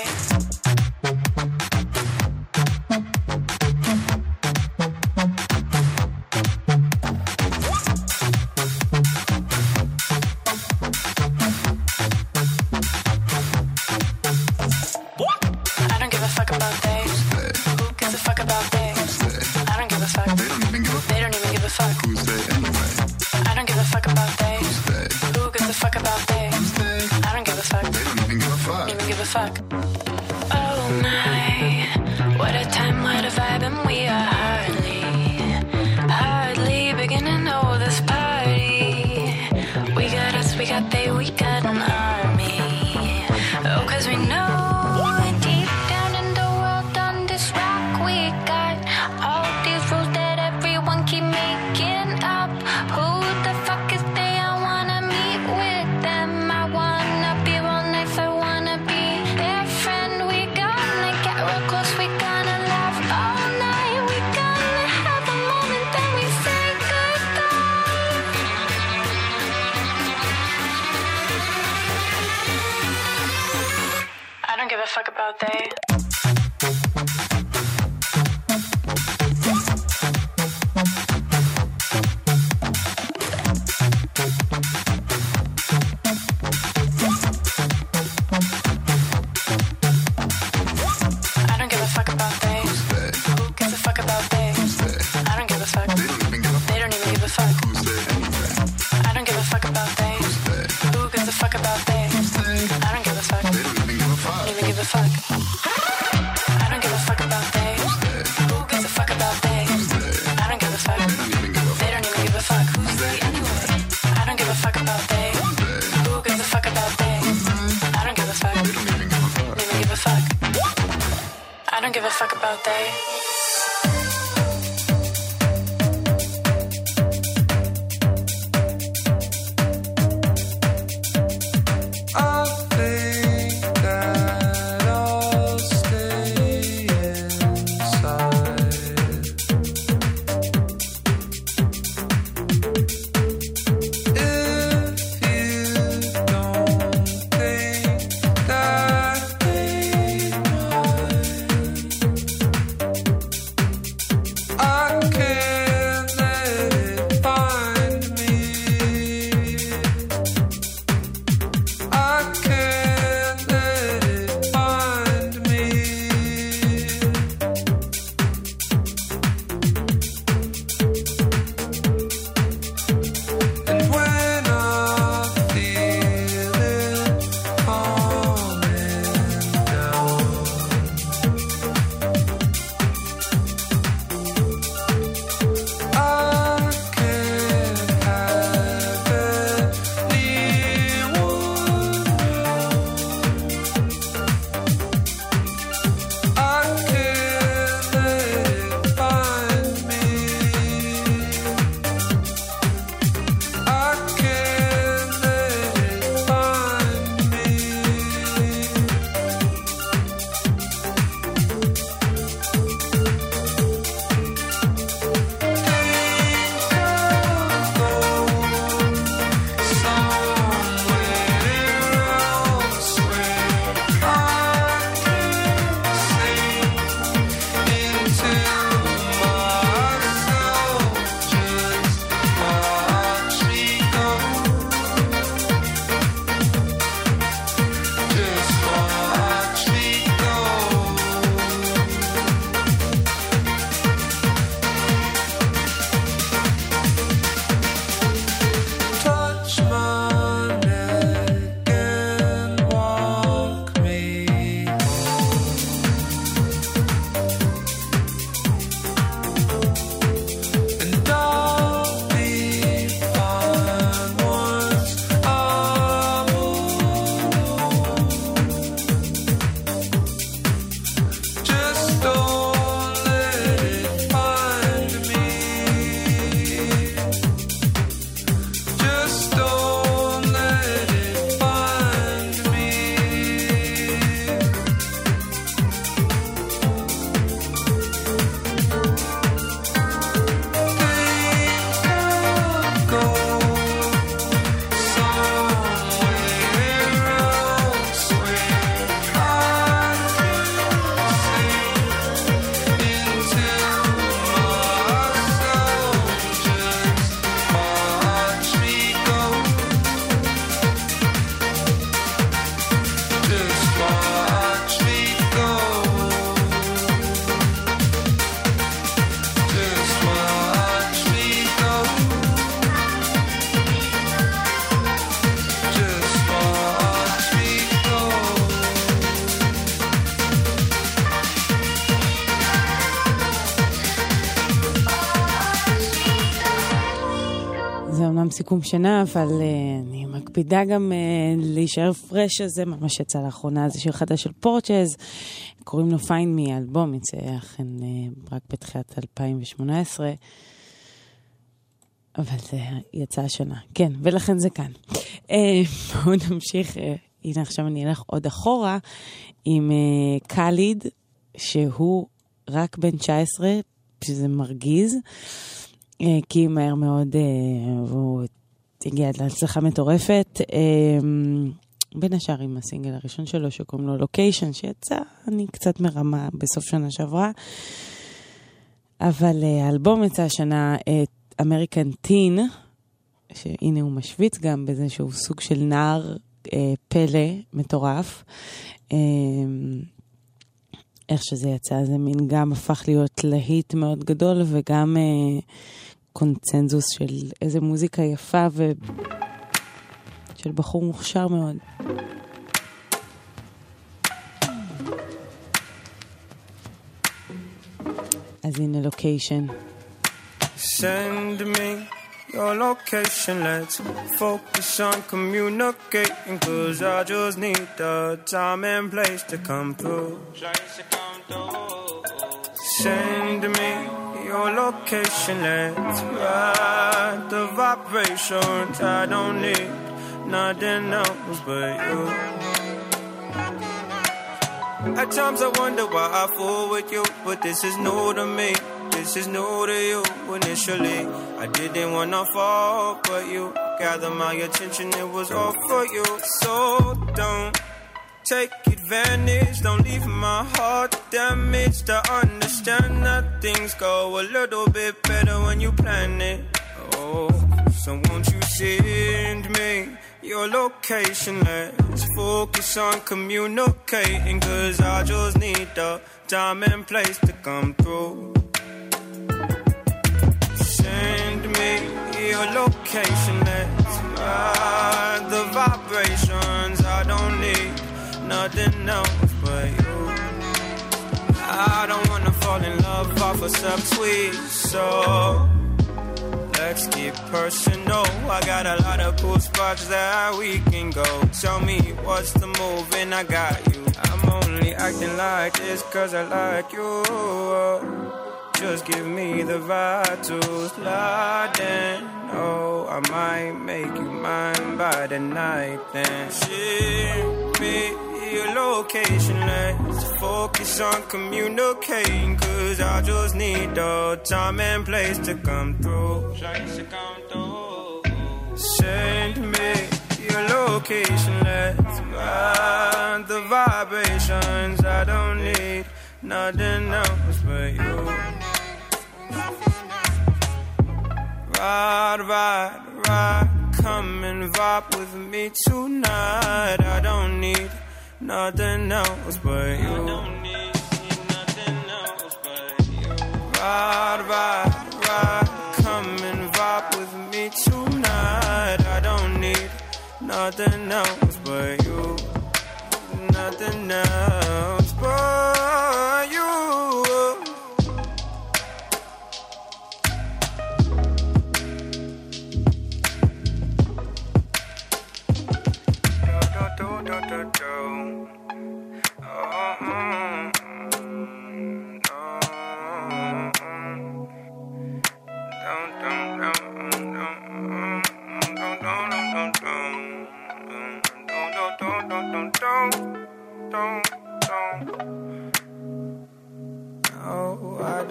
fuck. סיכום שנה, אבל uh, אני מקפידה גם uh, להישאר פרש הזה, ממש יצא לאחרונה, זה שיר חדש של פורצ'ז, קוראים לו פיין מי, האלבום יצא אכן uh, רק בתחילת 2018. אבל זה יצא השנה, כן, ולכן זה כאן. אה, בואו נמשיך, אה, הנה עכשיו אני אלך עוד אחורה עם אה, קאליד, שהוא רק בן 19, שזה מרגיז, כי מהר מאוד אה, הוא הגיע להצלחה מטורפת. אה, בין השאר עם הסינגל הראשון שלו, שקוראים לו לוקיישן, שיצא, אני קצת מרמה בסוף שנה שעברה. אבל אה, האלבום יצא השנה, אמריקן טין, שהנה הוא משוויץ גם בזה שהוא סוג של נער אה, פלא מטורף. אה, איך שזה יצא, זה מין גם הפך להיות להיט מאוד גדול וגם אה, קונצנזוס של איזה מוזיקה יפה ו... של בחור מוכשר מאוד. אז הנה לוקיישן. Send me your location. Let's focus on communicating. Cause I just need the time and place to come through. Send me your location. Let's ride the vibrations. I don't need nothing else but you. At times I wonder why I fool with you, but this is new to me. This is new to you initially. I didn't wanna fall, but you gathered my attention, it was all for you. So don't take advantage, don't leave my heart damaged. To understand that things go a little bit better when you plan it. Oh, so won't you send me your location? Let's focus on communicating, cause I just need the time and place to come through. Send me your location, let's ride the vibrations. Nothing else but you. I don't wanna fall in love off a subtweet, so let's keep personal. I got a lot of cool spots that we can go. Tell me what's the move, and I got you. I'm only acting like this cause I like you. Just give me the vibe to slide in. Oh, I might make you mine by the night then. Ship me your location. Let's focus on communicating. Cause I just need the time and place to come through. Send me your location. Let's ride the vibrations. I don't need nothing else but you. Ride, ride, ride, come and vibe with me tonight. I don't need nothing else but you. Ride, ride, ride, come and vibe with me tonight. I don't need nothing else but you. Nothing else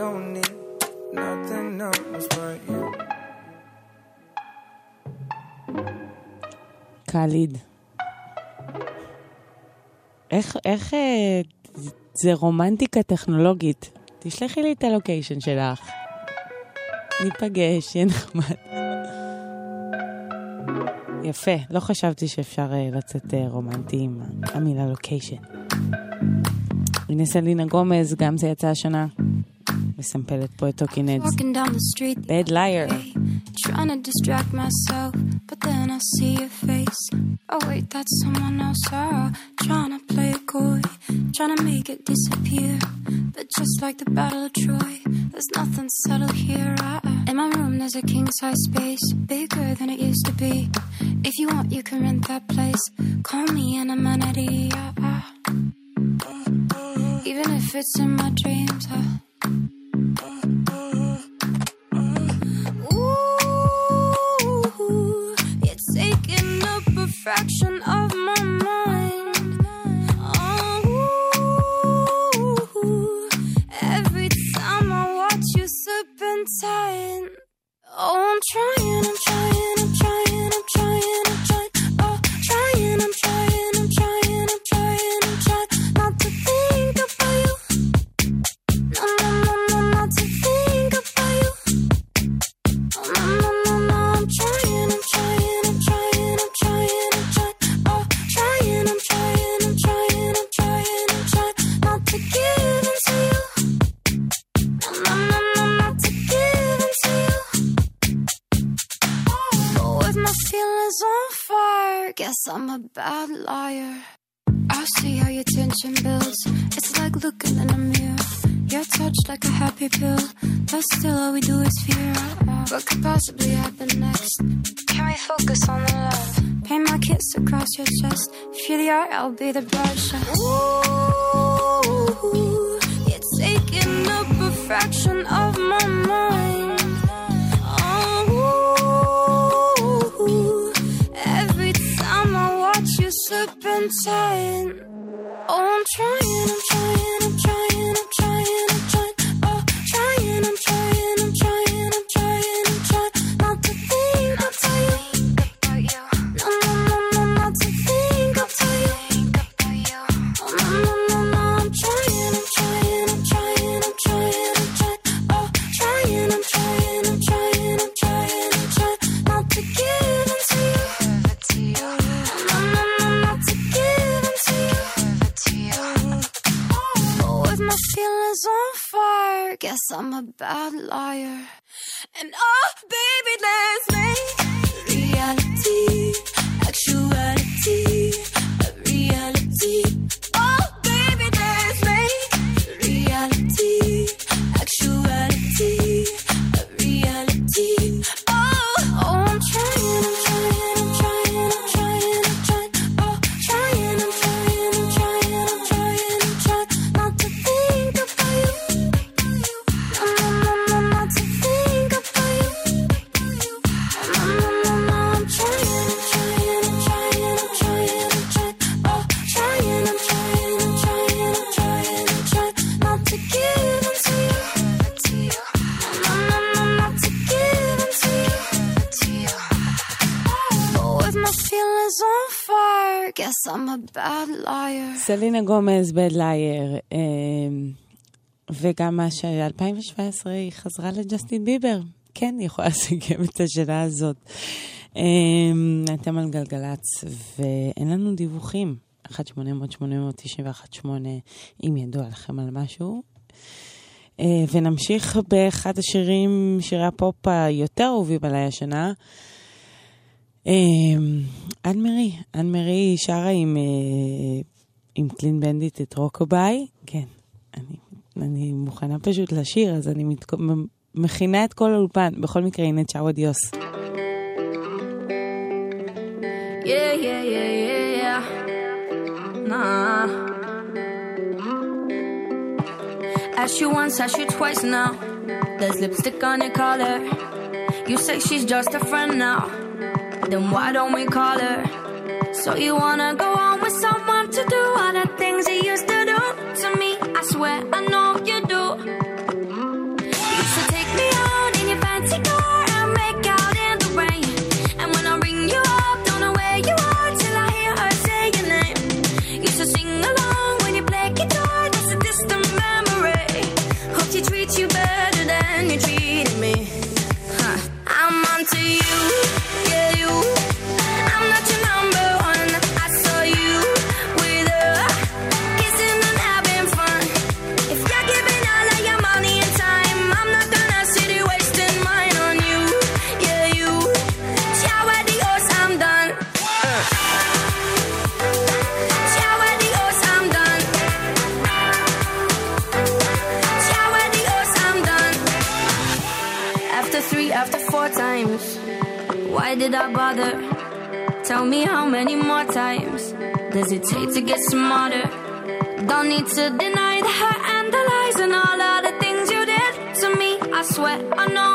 don't need nothing else but you. קאליד. איך, איך אה, זה רומנטיקה טכנולוגית? תשלחי לי את הלוקיישן שלך. ניפגש, יהיה נחמד. יפה, לא חשבתי שאפשר אה, לצאת אה, רומנטי עם המילה לוקיישן. הנה סלינה גומז, גם זה יצא השנה. מסמפלת פה את טוקינדס. Walking down the street, Bad liar. trying to distract myself, but then I see your face. Oh wait, that's someone else. Ah, trying to play it coy, trying to make it disappear. But just like the Battle of Troy, there's nothing subtle here. Ah, in my room room, there's a king size space, bigger than it used to be. If you want, you can rent that place. Call me an amenity. yeah, ah. Even if it's in my dreams. ah. Oh, I'm trying, I'm trying, a bad liar. I see how your tension builds. It's like looking in a mirror. You're touched like a happy pill, but still all we do is fear. What could possibly happen next? Can we focus on the love? Paint my kiss across your chest. If you're the art, I'll be the brush. Ooh, you're taking up a fraction of my mind. Slip and tight. Oh, I'm trying, I'm guess I'm a bad liar. And oh, baby, let's make reality, actuality, a reality. Guess I'm a bad liar. סלינה גומז, בד לייר, אמ, וגם מה ש-2017 היא חזרה לג'סטין ביבר. כן, היא יכולה לסכם את השנה הזאת. אמ, אתם על גלגלצ, ואין לנו דיווחים. 1-800-891-8, אם ידוע לכם על משהו. אה, ונמשיך באחד השירים, שירי הפופ היותר אהובים עליי השנה. אמ, אן מרי, אן מרי שרה עם, אה, עם קלין בנדיט את רוקוביי. כן, אני, אני מוכנה פשוט לשיר, אז אני מת, מכינה את כל האולפן. בכל מקרה, הנה צ'או אדיוס. Yeah, yeah, you once, ask you twice now. There's lipstick on your collar. You say she's just a friend now. Then why don't we call her? So you wanna go on with someone to do me how many more times does it take to get smarter? Don't need to deny the hurt and the lies and all of the things you did to me. I swear I know.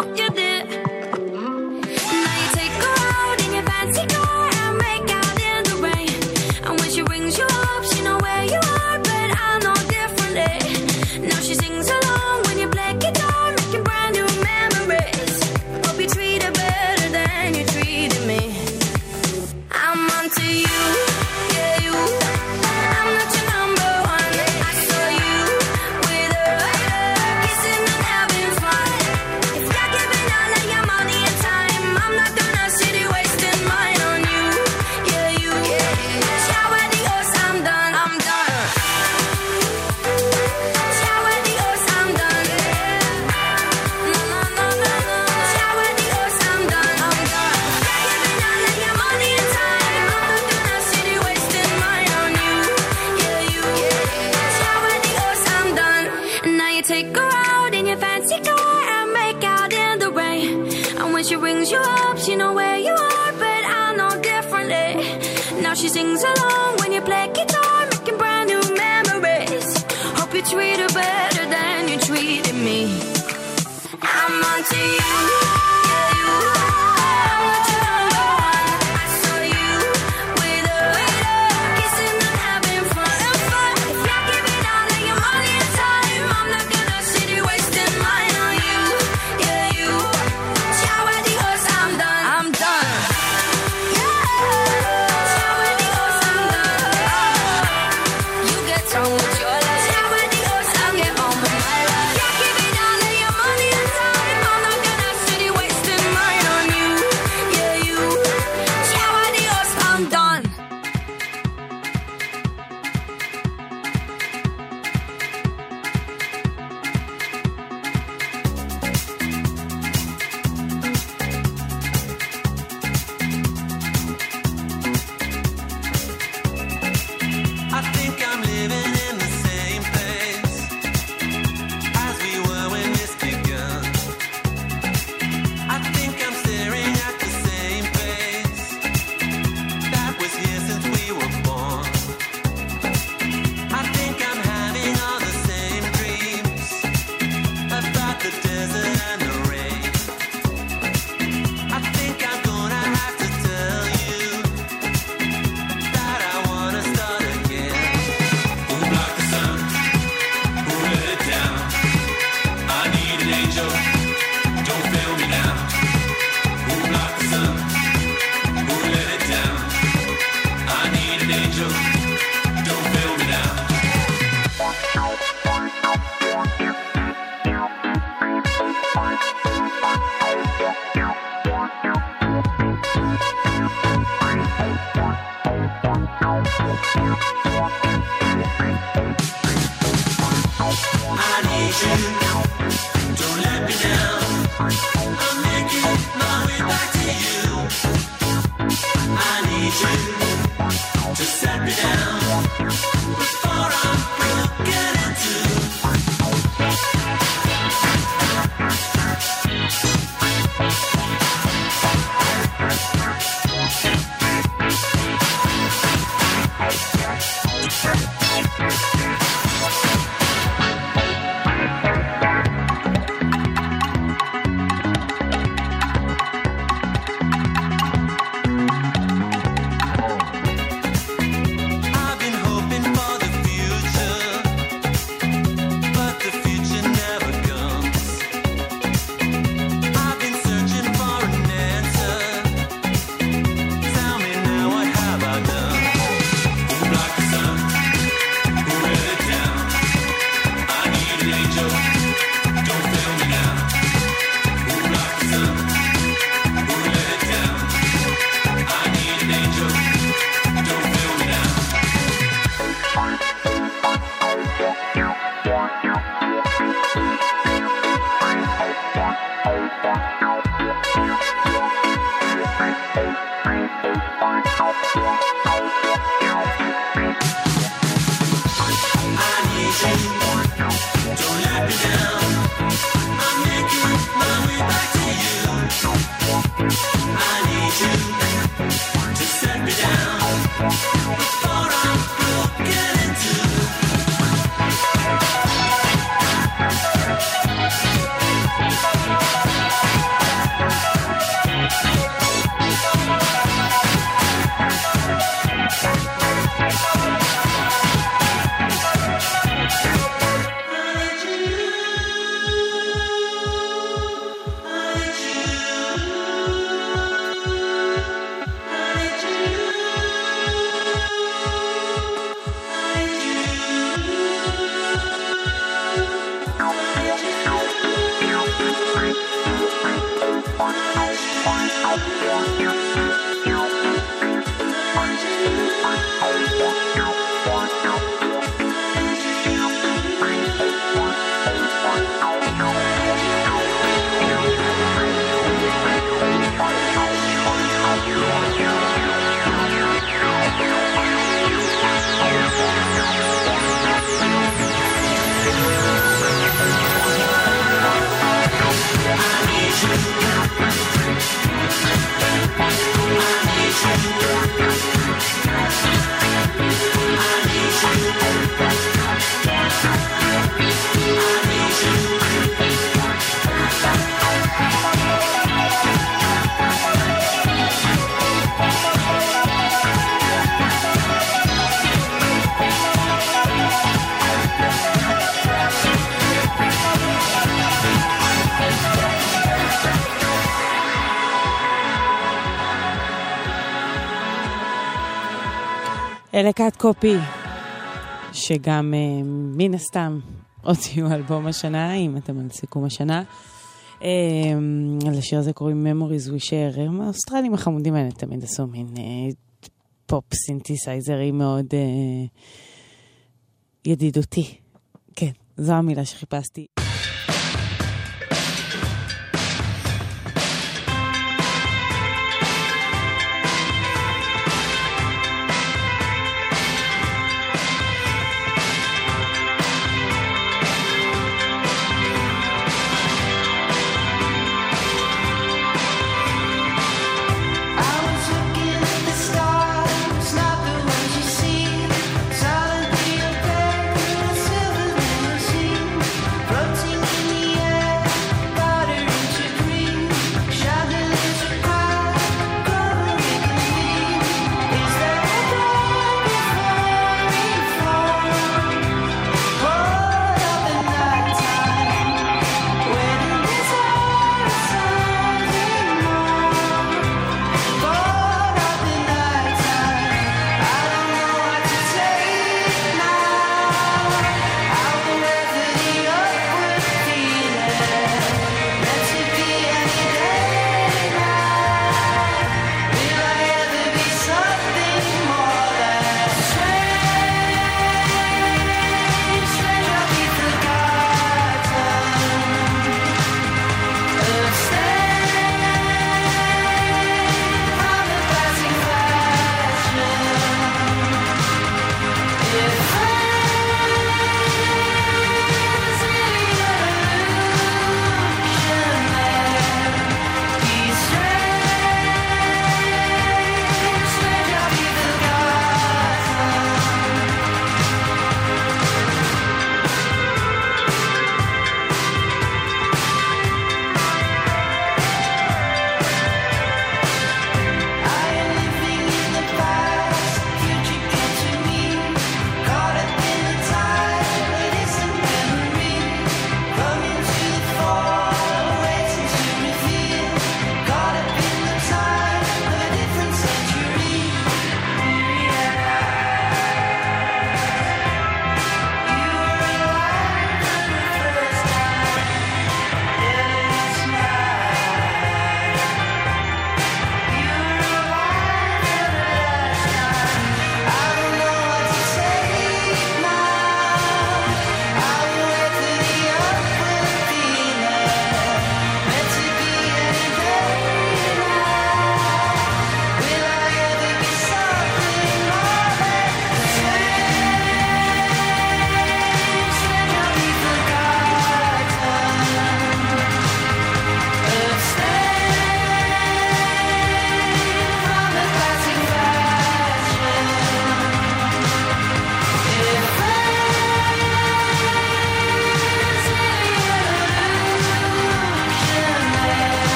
אלה קאט קופי, שגם אה, מן הסתם הוציאו אלבום השנה, אם אתם על סיכום השנה. אה, לשיר הזה קוראים Memories We Share. הם האוסטרלים החמודים האלה תמיד עשו מין אה, פופ סינתסייזרי מאוד ידידותי. כן, זו המילה שחיפשתי.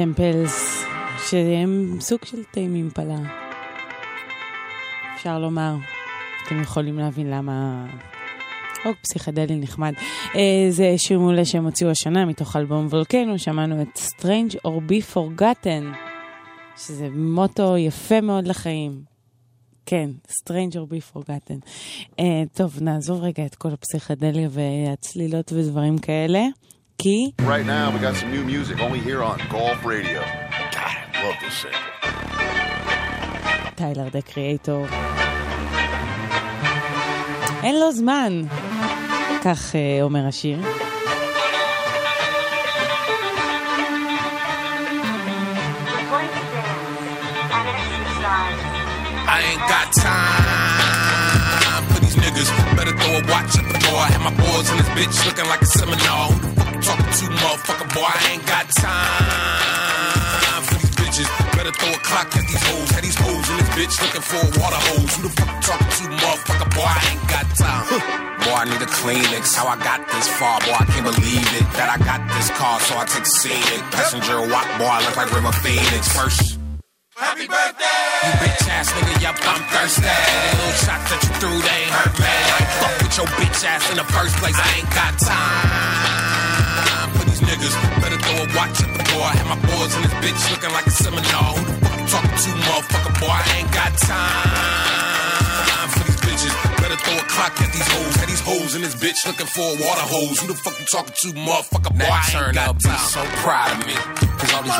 טמפלס, שהם סוג של תאים אימפלה. אפשר לומר. אתם יכולים להבין למה... רוק פסיכדלי נחמד. אה, זה שיר מעולה שהם הוציאו השנה מתוך אלבום וולקנו, שמענו את Strange or Be Forgotten, שזה מוטו יפה מאוד לחיים. כן, Strange or Be Forgotten. אה, טוב, נעזוב רגע את כל הפסיכדליה והצלילות ודברים כאלה, כי... Right now, we got some new music only here on Golf Radio. God, I love this sample. טיילר דה קריאייטור. אין לו זמן, כך אה, אומר השיר. I ain't got time niggas better throw a watch at the door. I had my boys in this bitch looking like a seminar. Who the fuck you talking to, motherfucker? Boy, I ain't got time for these bitches. Better throw a clock at these hoes. Had these hoes in this bitch looking for a water hose. Who the fuck you talking to, motherfucker? Boy, I ain't got time. Boy, I need a Kleenex. How I got this far, boy, I can't believe it. That I got this car, so I take scenic. Passenger walk, boy, I look like River Phoenix. First. Happy birthday! You bitch ass nigga, yup, I'm thirsty. Little shot that you threw, they ain't hurt. I fuck with your bitch ass in the first place. I ain't got time for these niggas. Better throw a watch at the door. I had my boys in this bitch looking like a seminar. Who the fuck you talking to, motherfucker? Boy, I ain't got time. Better throw a clock at these hoes. Had these hoes in this bitch looking for a water hose. Who the fuck you talking to, motherfucker? Boy, I ain't got time. so proud of me. Cause all these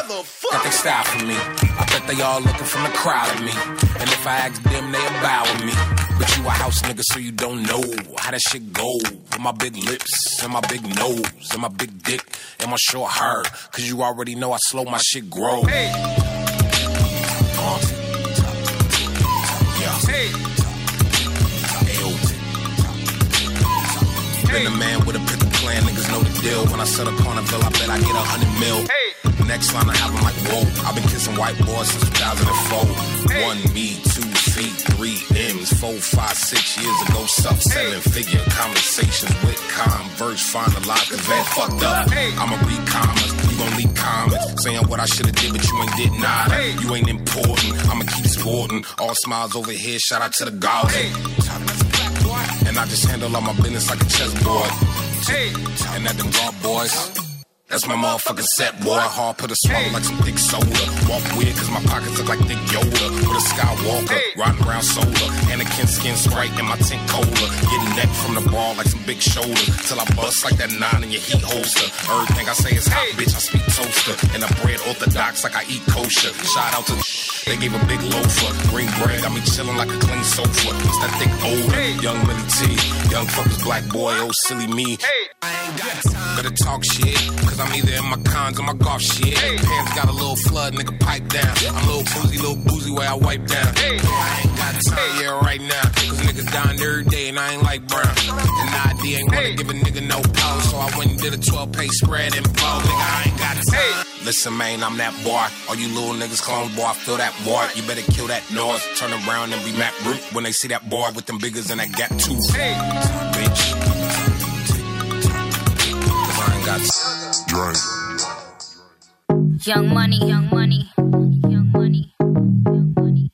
got they style for me. I bet they all looking from the crowd at me. And if I ask them, they bow with me. But you a house nigga, so you don't know how that shit go. With my big lips and my big nose and my big dick and my short hair. Cause you already know I slow my shit grow. Been a man with a pickle plan, niggas know the deal. When I set a carnival, I bet I get a hundred mil. Next line, I have them like, whoa. I've been kissing white boys since 2004. One me, two feet, three M's, four, five, six years ago. Sub seven figure conversations with Converse, finalized, cause that fucked up. I'ma read comments, you gon' leave comments. Saying what I should've did, but you ain't did nada. You ain't important, I'ma keep sporting. All smiles over here, shout out to the gods. And I just handle all my business like a chessboard. And at them guard boys. That's my motherfucking set, boy. Hard put a swallow like some thick soda. Walk weird cause my pockets look like thick Yoda. With a Skywalker, riding around soda. Anakin skin sprite in my tint cola. Getting neck from the ball like some big shoulder. Till I bust like that nine in your heat holster. Everything I say is hot, bitch. I speak toaster. And I bread orthodox like I eat kosher. Shout out to the they gave a big loafer. Green bread got me chilling like a clean sofa. It's that thick odor. Young Millie T. Young fuckers, black boy, oh silly me. I ain't got time. Better talk shit. Cause I'm either in my cons or my golf shit. Pants got a little flood, nigga, pipe down. I'm a little boozy, little boozy where I wipe down. I ain't got time, yeah, right now. Cause niggas dying every day and I ain't like brown. And ID ain't wanna give a nigga no power. So I went and did a 12 page spread and blow. Nigga, I ain't got time. Listen, man, I'm that boy. All you little niggas clones, boy, I feel that boy. You better kill that noise. Turn around and be Matt Root when they see that boy with them biggers and that gap too. Bitch. Cause I ain't got time. Young money, young money, young money. Young money.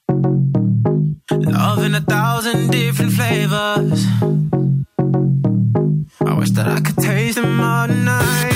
Love in a thousand different flavors. I wish that I could taste them all tonight.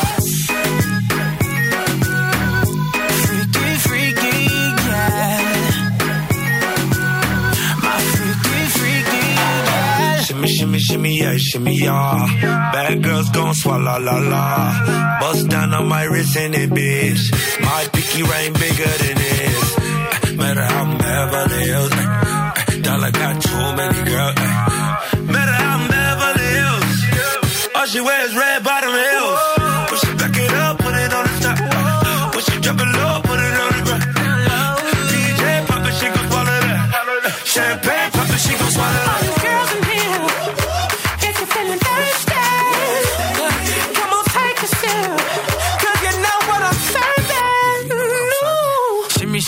Shimmy, shimmy, yeah, shimmy, yeah. Bad girls gon' swallow la la. Bust down on my wrist and it, bitch. My pinky ring bigger than this. Uh, Matter how I'm Beverly Hills. uh, Dollar got too many girls. Matter how I'm Beverly Hills. All she wears red bottom heels. When she back it up, put it on the top. When she drop it low, put it on the ground. DJ pop it, she gon' swallow that. Champagne pop it, she gon' swallow that.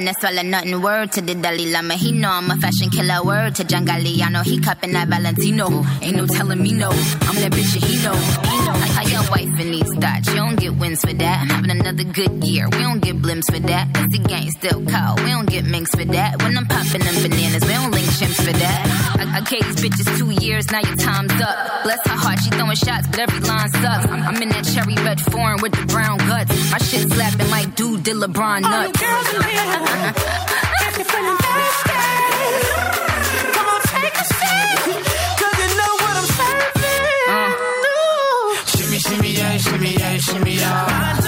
nothing. Word to the Dalai Lama, he know I'm a fashion killer. Word to John Galliano, he cupping that Valentino. Ain't no telling me no, I'm that bitch and he know. How your wife in these thoughts, you don't get wins for that. I'm having another good year, we don't get blimps for that. Cause the gang still call, we don't get minks for that. When I'm popping them bananas, we don't link chimps for that. I, I gave these bitches two years, now your time's up. Bless her heart, she throwing shots, but every line sucks. I'm, I'm in that cherry red foreign with the brown guts. My shit slapping like dude did LeBron All nuts. the girls in here, if you're feeling thirsty, come on, take a sip. Shimmy, yeah, shimmy, yeah,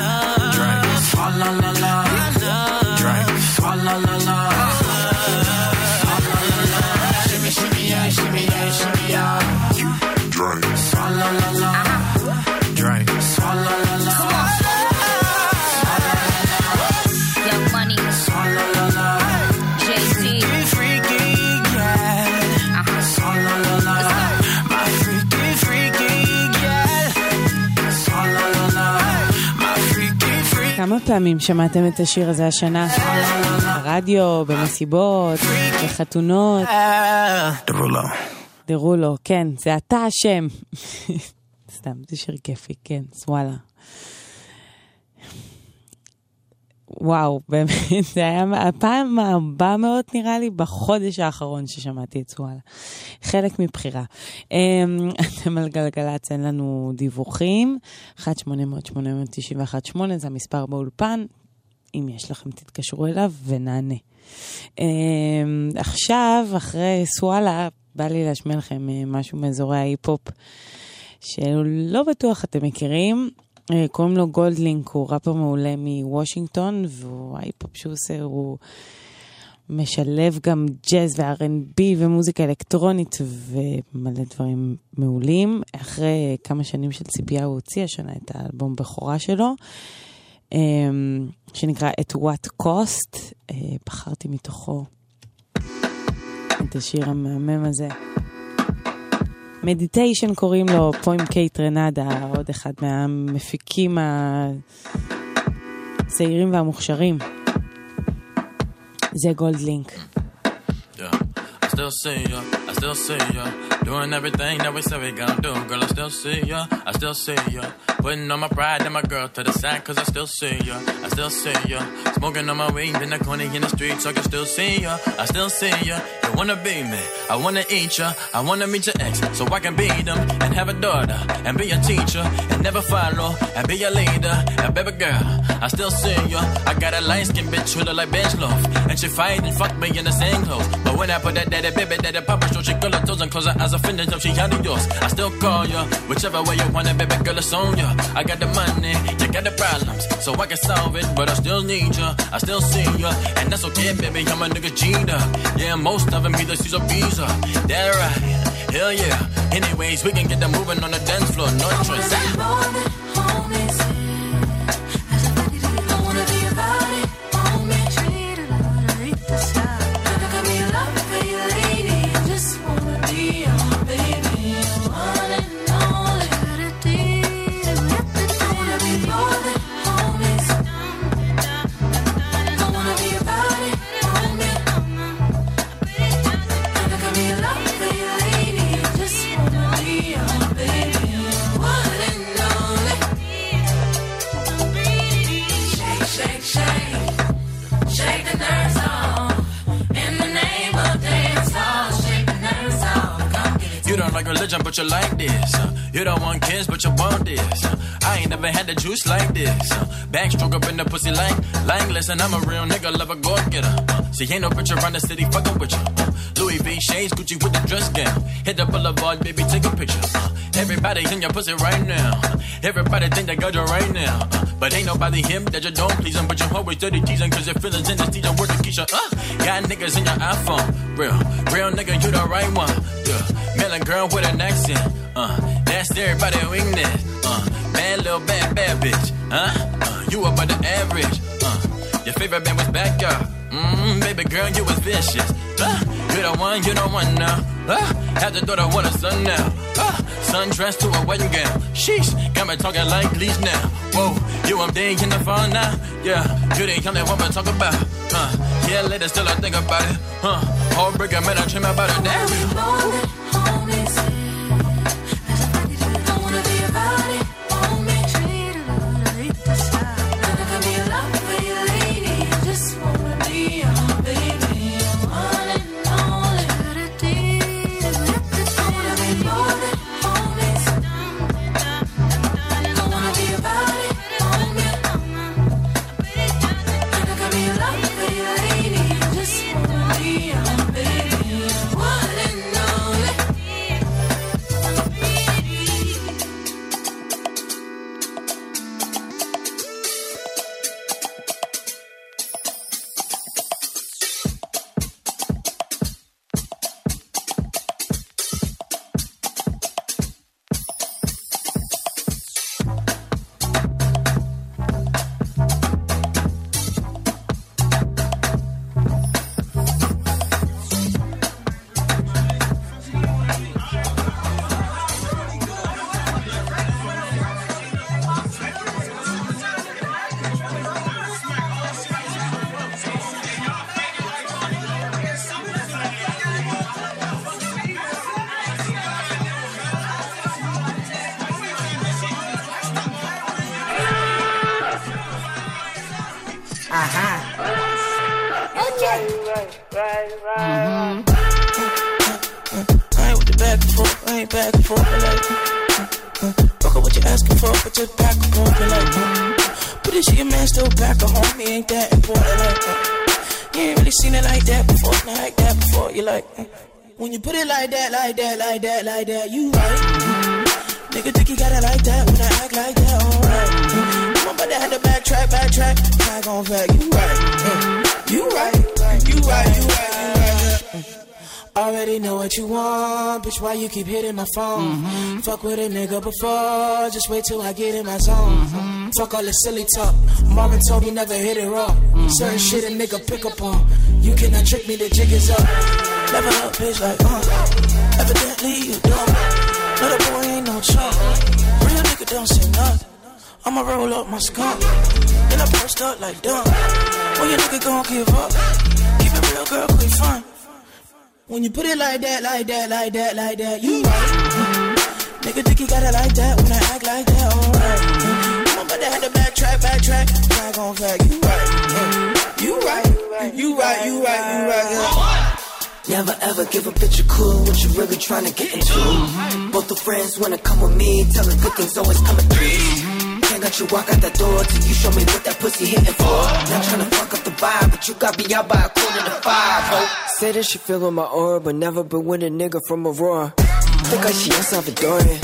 פעמים שמעתם את השיר הזה השנה? ברדיו, במסיבות, בחתונות. דרולו. דרולו, כן, זה אתה אשם. סתם, זה שיר כיפי, כן, וואלה. וואו, באמת, זה היה הפעם הבאה מאוד נראה לי בחודש האחרון ששמעתי את סואלה. חלק מבחירה. אמ, אתם על גלגלצ, אין לנו דיווחים. 1-800-891-8 זה המספר באולפן. אם יש לכם, תתקשרו אליו ונענה. אמ, עכשיו, אחרי סואלה, בא לי להשמיע לכם אה, משהו מאזורי ההיפ-הופ, שלא בטוח אתם מכירים. אה, קוראים לו גולדלינק, הוא ראפר מעולה מוושינגטון, וההיפ-הופ שהוא עושה הוא משלב גם ג'אז ו-R&B ומוזיקה אלקטרונית ומלא דברים מעולים. אחרי כמה שנים של ציפייה הוא הוציא השנה את האלבום בכורה שלו, אה, שנקרא At What Cost. אה, בחרתי מתוכו את השיר המהמם הזה. מדיטיישן קוראים לו, פה עם קייט רנדה, עוד אחד מהמפיקים הצעירים והמוכשרים. זה גולדלינק. Yeah. I still see ya, I still see ya. Doing everything that we said we gonna do. Girl, I still see ya, I still see ya. Putting all my pride and my girl to the side, cause I still see ya, I still see ya. Smoking on my weed in the corner in the streets, I can still see ya, I still see ya. You wanna be me, I wanna eat ya, I wanna meet your ex, so I can beat them and have a daughter and be a teacher and never follow and be a leader. And baby girl, I still see ya. I got a light skin bitch who look like bench loaf, and she fight and fuck me in the same clothes. But when I put that daddy baby daddy papa show, she girl her toes and close her eyes offended up, she under yours. I still call ya, whichever way you want it, baby girl, it's on ya. I got the money, you got the problems, so I can solve it, but I still need ya, I still see ya, and that's okay, baby. I'm a nigga cheater, yeah, most of them either Caesar Visa, that right, hell yeah. Anyways, we can get them moving on the dance floor, no choice. Religion, but you like this. uh. You don't want kids, but you want this. uh. I ain't never had the juice like this. uh. Backstroke up in the pussy like, like, listen, I'm a real nigga, love a go getter. See, ain't no picture around the city fucking with you. uh. Louis V shades, Gucci with the dress gown. Hit the boulevard, baby, take a picture. Everybody in your pussy right now. Everybody think they got you right now. uh. But ain't nobody him that you don't please him. But you're always dirty teasing, cause your feelings in the season worth the Keisha. Uh, got niggas in your iPhone. Real, real nigga, you the right one. Yeah, melon girl with an accent. Uh, that's everybody weakness. Uh, bad little bad, bad bitch. Huh? Uh, you above the average. Uh, your favorite band was backyard. Mmm, baby girl, you was vicious. Uh, you the one, you the one now. Uh, have the daughter want a son now. Uh, sundress to a wedding gown. Sheesh, got me talking like leash now. Whoa, you I'm day in the fall now. Yeah, you the young that woman talk about. Uh, Yeah, later still I think about it. Huh? Heartbreak, I man, I dream about it. Damn. I ain't with the back and forth, I ain't back and forth, like, fuck up what you asking for, but just back and forth, like, but is your man still back at home? He ain't that important, like, you ain't really seen it like that before, not like that before. You like, when you put it like that, like that, like that, like that, you right. Nigga think you got it like that when I act like that, about to have to backtrack, backtrack, back on fact, you right. You right, you right, you right, you right. Already know what you want, bitch. Why you keep hitting my phone? Mm-hmm. Fuck with a nigga before, just wait till I get in my zone. Mm-hmm. Fuck all the silly talk. Marvin told me never hit it raw. Mm-hmm. Certain shit a nigga pick up on. You cannot trick me, the jig is up. Level up, bitch, like, uh. Evidently you don't. No, the boy ain't no chump. Real nigga don't say nothing. I'ma roll up my skunk. Then I post up like dumb. When your nigga gon' give up? Keep it real, girl, quick fun. When you put it like that, like that, like that, like that, you right. Nigga think you got it like that when I act like that, alright. I'm about to have to backtrack, backtrack, back on fact, you right. You right, you right, you right, you right. Yeah. Never ever give a bitch a clue what you really trying to get into. Both the friends wanna come with me, tell her good things always come in threes. Can't let you walk out that door till you show me what that pussy hitting for. Not trying to fuck up the vibe, but you got me out by a quarter to five. Oh. Say that she feeling my aura, but never been with a nigga from Aurora. Think like she El Salvadorian.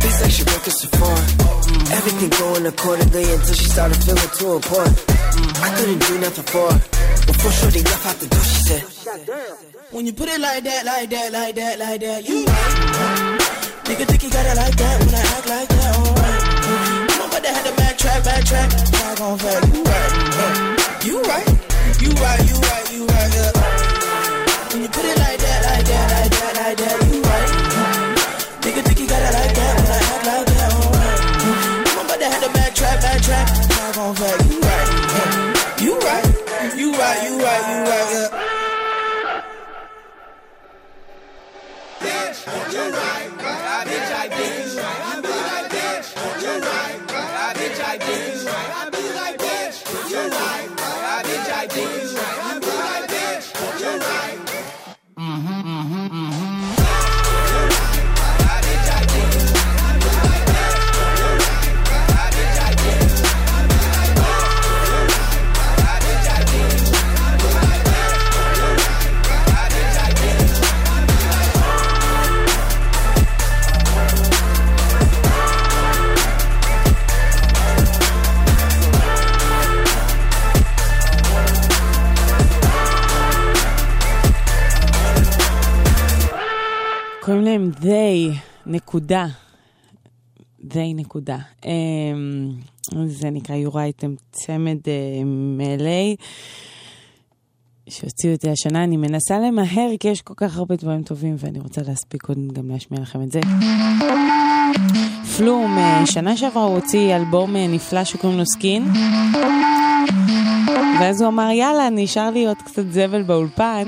Thinks like she working Sephora. Everything going accordingly until she started feeling too important. I couldn't do nothing for her. Before Shorty left out the door, she said, When you put it like that, like that, like that, like that, you right. Nigga think you got it like that when I act like that, alright. Backtrack, back on fact, you right. You right, you right, you right, you right, yeah. When you put it like that, like that, like that, like that, you right. Nigga think you got it like that when I act like that, alright. I'm about to have to backtrack, backtrack, back on fact, you right. You right, you right, you right, you right, yeah. קוראים להם they, נקודה. they נקודה. אמ, זה נקרא יורייטם צמד אה, מ-LA, שהוציאו אותי השנה. אני מנסה למהר כי יש כל כך הרבה דברים טובים ואני רוצה להספיק קודם גם להשמיע לכם את זה. פלום, אה, שנה שעברה הוא הוציא אלבום אה, נפלא שקוראים לו סקין. ואז הוא אמר, יאללה, נשאר לי עוד קצת זבל באולפן.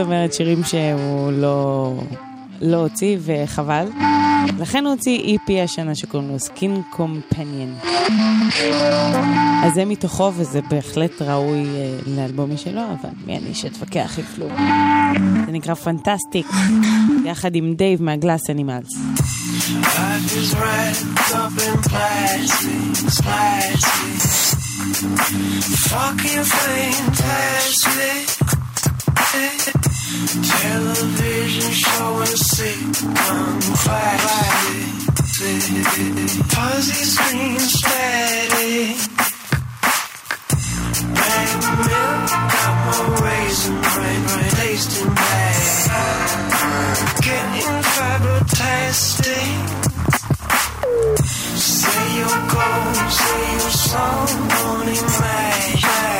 אומרת, שירים שהוא לא, לא הוציא, וחבל. לכן הוא הוציא EP השנה שקוראים לו Skin Companion. אז זה מתוכו, וזה בהחלט ראוי אה, לאלבום משלו, אבל מי אני שאתווכח עם כלום. זה נקרא פנטסטיק, יחד עם דייב מהגלאס אנימלס. Life is. Fucking fantastic. Television showing sitcom classic. Fuzzy screen static. Bang milk, got more raisin brain, brain tasting bad. Getting fabritastic. Say your goals, say your song, money match.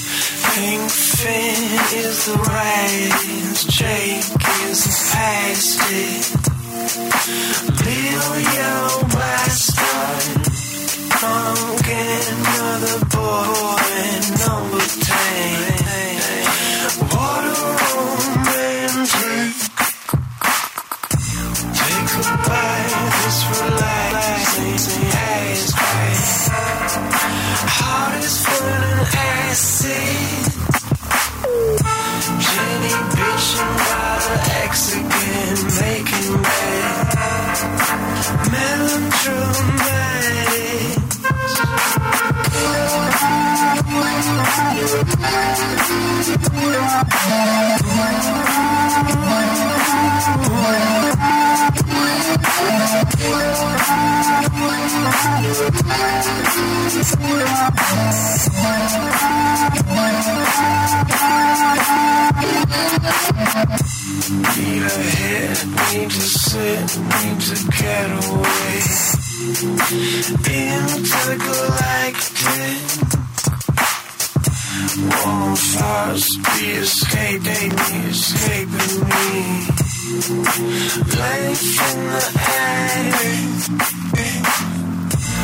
Pink fin is the race, Jake is the. Little yellow bastard, pumpkin, another boy, number ten. What a romantic. Take a bite, this relaxing ass. Heart is full acid. About her ex again, making. Melodramatic. Need a hit, need to sit, need to get away. Intergalactic. Won't fast be escaped, they be escaping me. Life in the attic.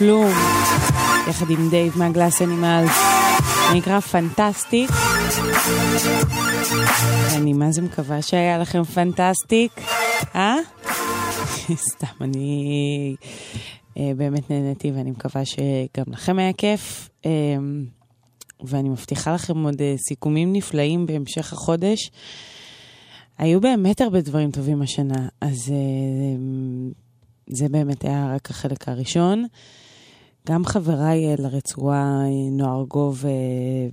פלום, יחד עם דייב מהגלאס אנימלס, נקרא פנטסטיק. אני מה זה מקווה שהיה לכם פנטסטיק, אה? סתם, אני אה, באמת נהניתי ואני מקווה שגם לכם היה כיף. אה, ואני מבטיחה לכם עוד אה, סיכומים נפלאים בהמשך החודש. היו באמת הרבה דברים טובים השנה, אז אה, זה באמת היה רק החלק הראשון. גם חבריי אה, לרצועה, אה, נוער גוב אה,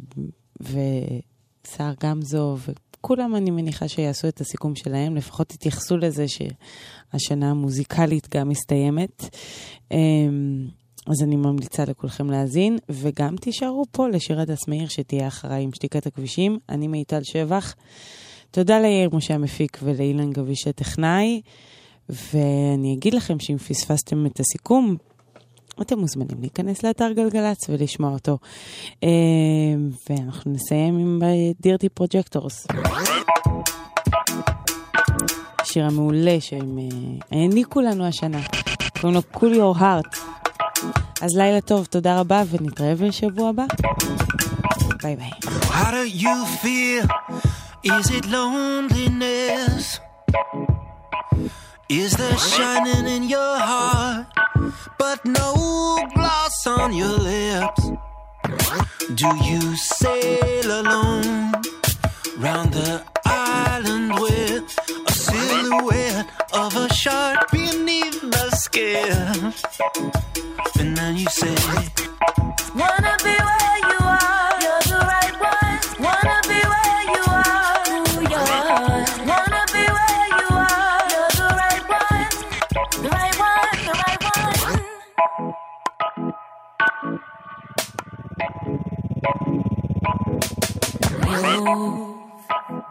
וסער גמזו, וכולם אני מניחה שיעשו את הסיכום שלהם, לפחות תתייחסו לזה שהשנה המוזיקלית גם מסתיימת. אה, אז אני ממליצה לכולכם להאזין, וגם תישארו פה לשיר הדס מאיר שתהיה אחריי עם שתיקת הכבישים. אני מיטל שבח. תודה ליאיר משה המפיק ולאילן גביש הטכנאי, ואני אגיד לכם שאם פספסתם את הסיכום, אתם מוזמנים להיכנס לאתר גלגלצ ולשמוע אותו. אה, ואנחנו נסיים עם דירטי פרוג'קטורס. השיר המעולה שהם אה, העניקו לנו השנה. קוראים לו Cool Your Heart. אז לילה טוב, תודה רבה, ונתראה בשבוע הבא. ביי ביי. How do you feel? Is it loneliness? Is there shining in your heart, but no gloss on your lips? Do you sail alone round the island with a silhouette of a shark beneath the skin? And then you say, Wanna be where you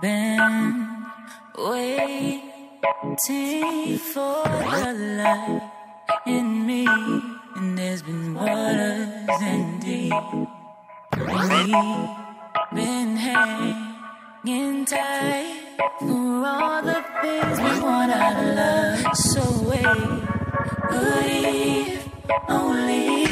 been waiting for the light in me, and there's been waters and deep. We've been hanging tight for all the things we want out of love. So wait, believe only.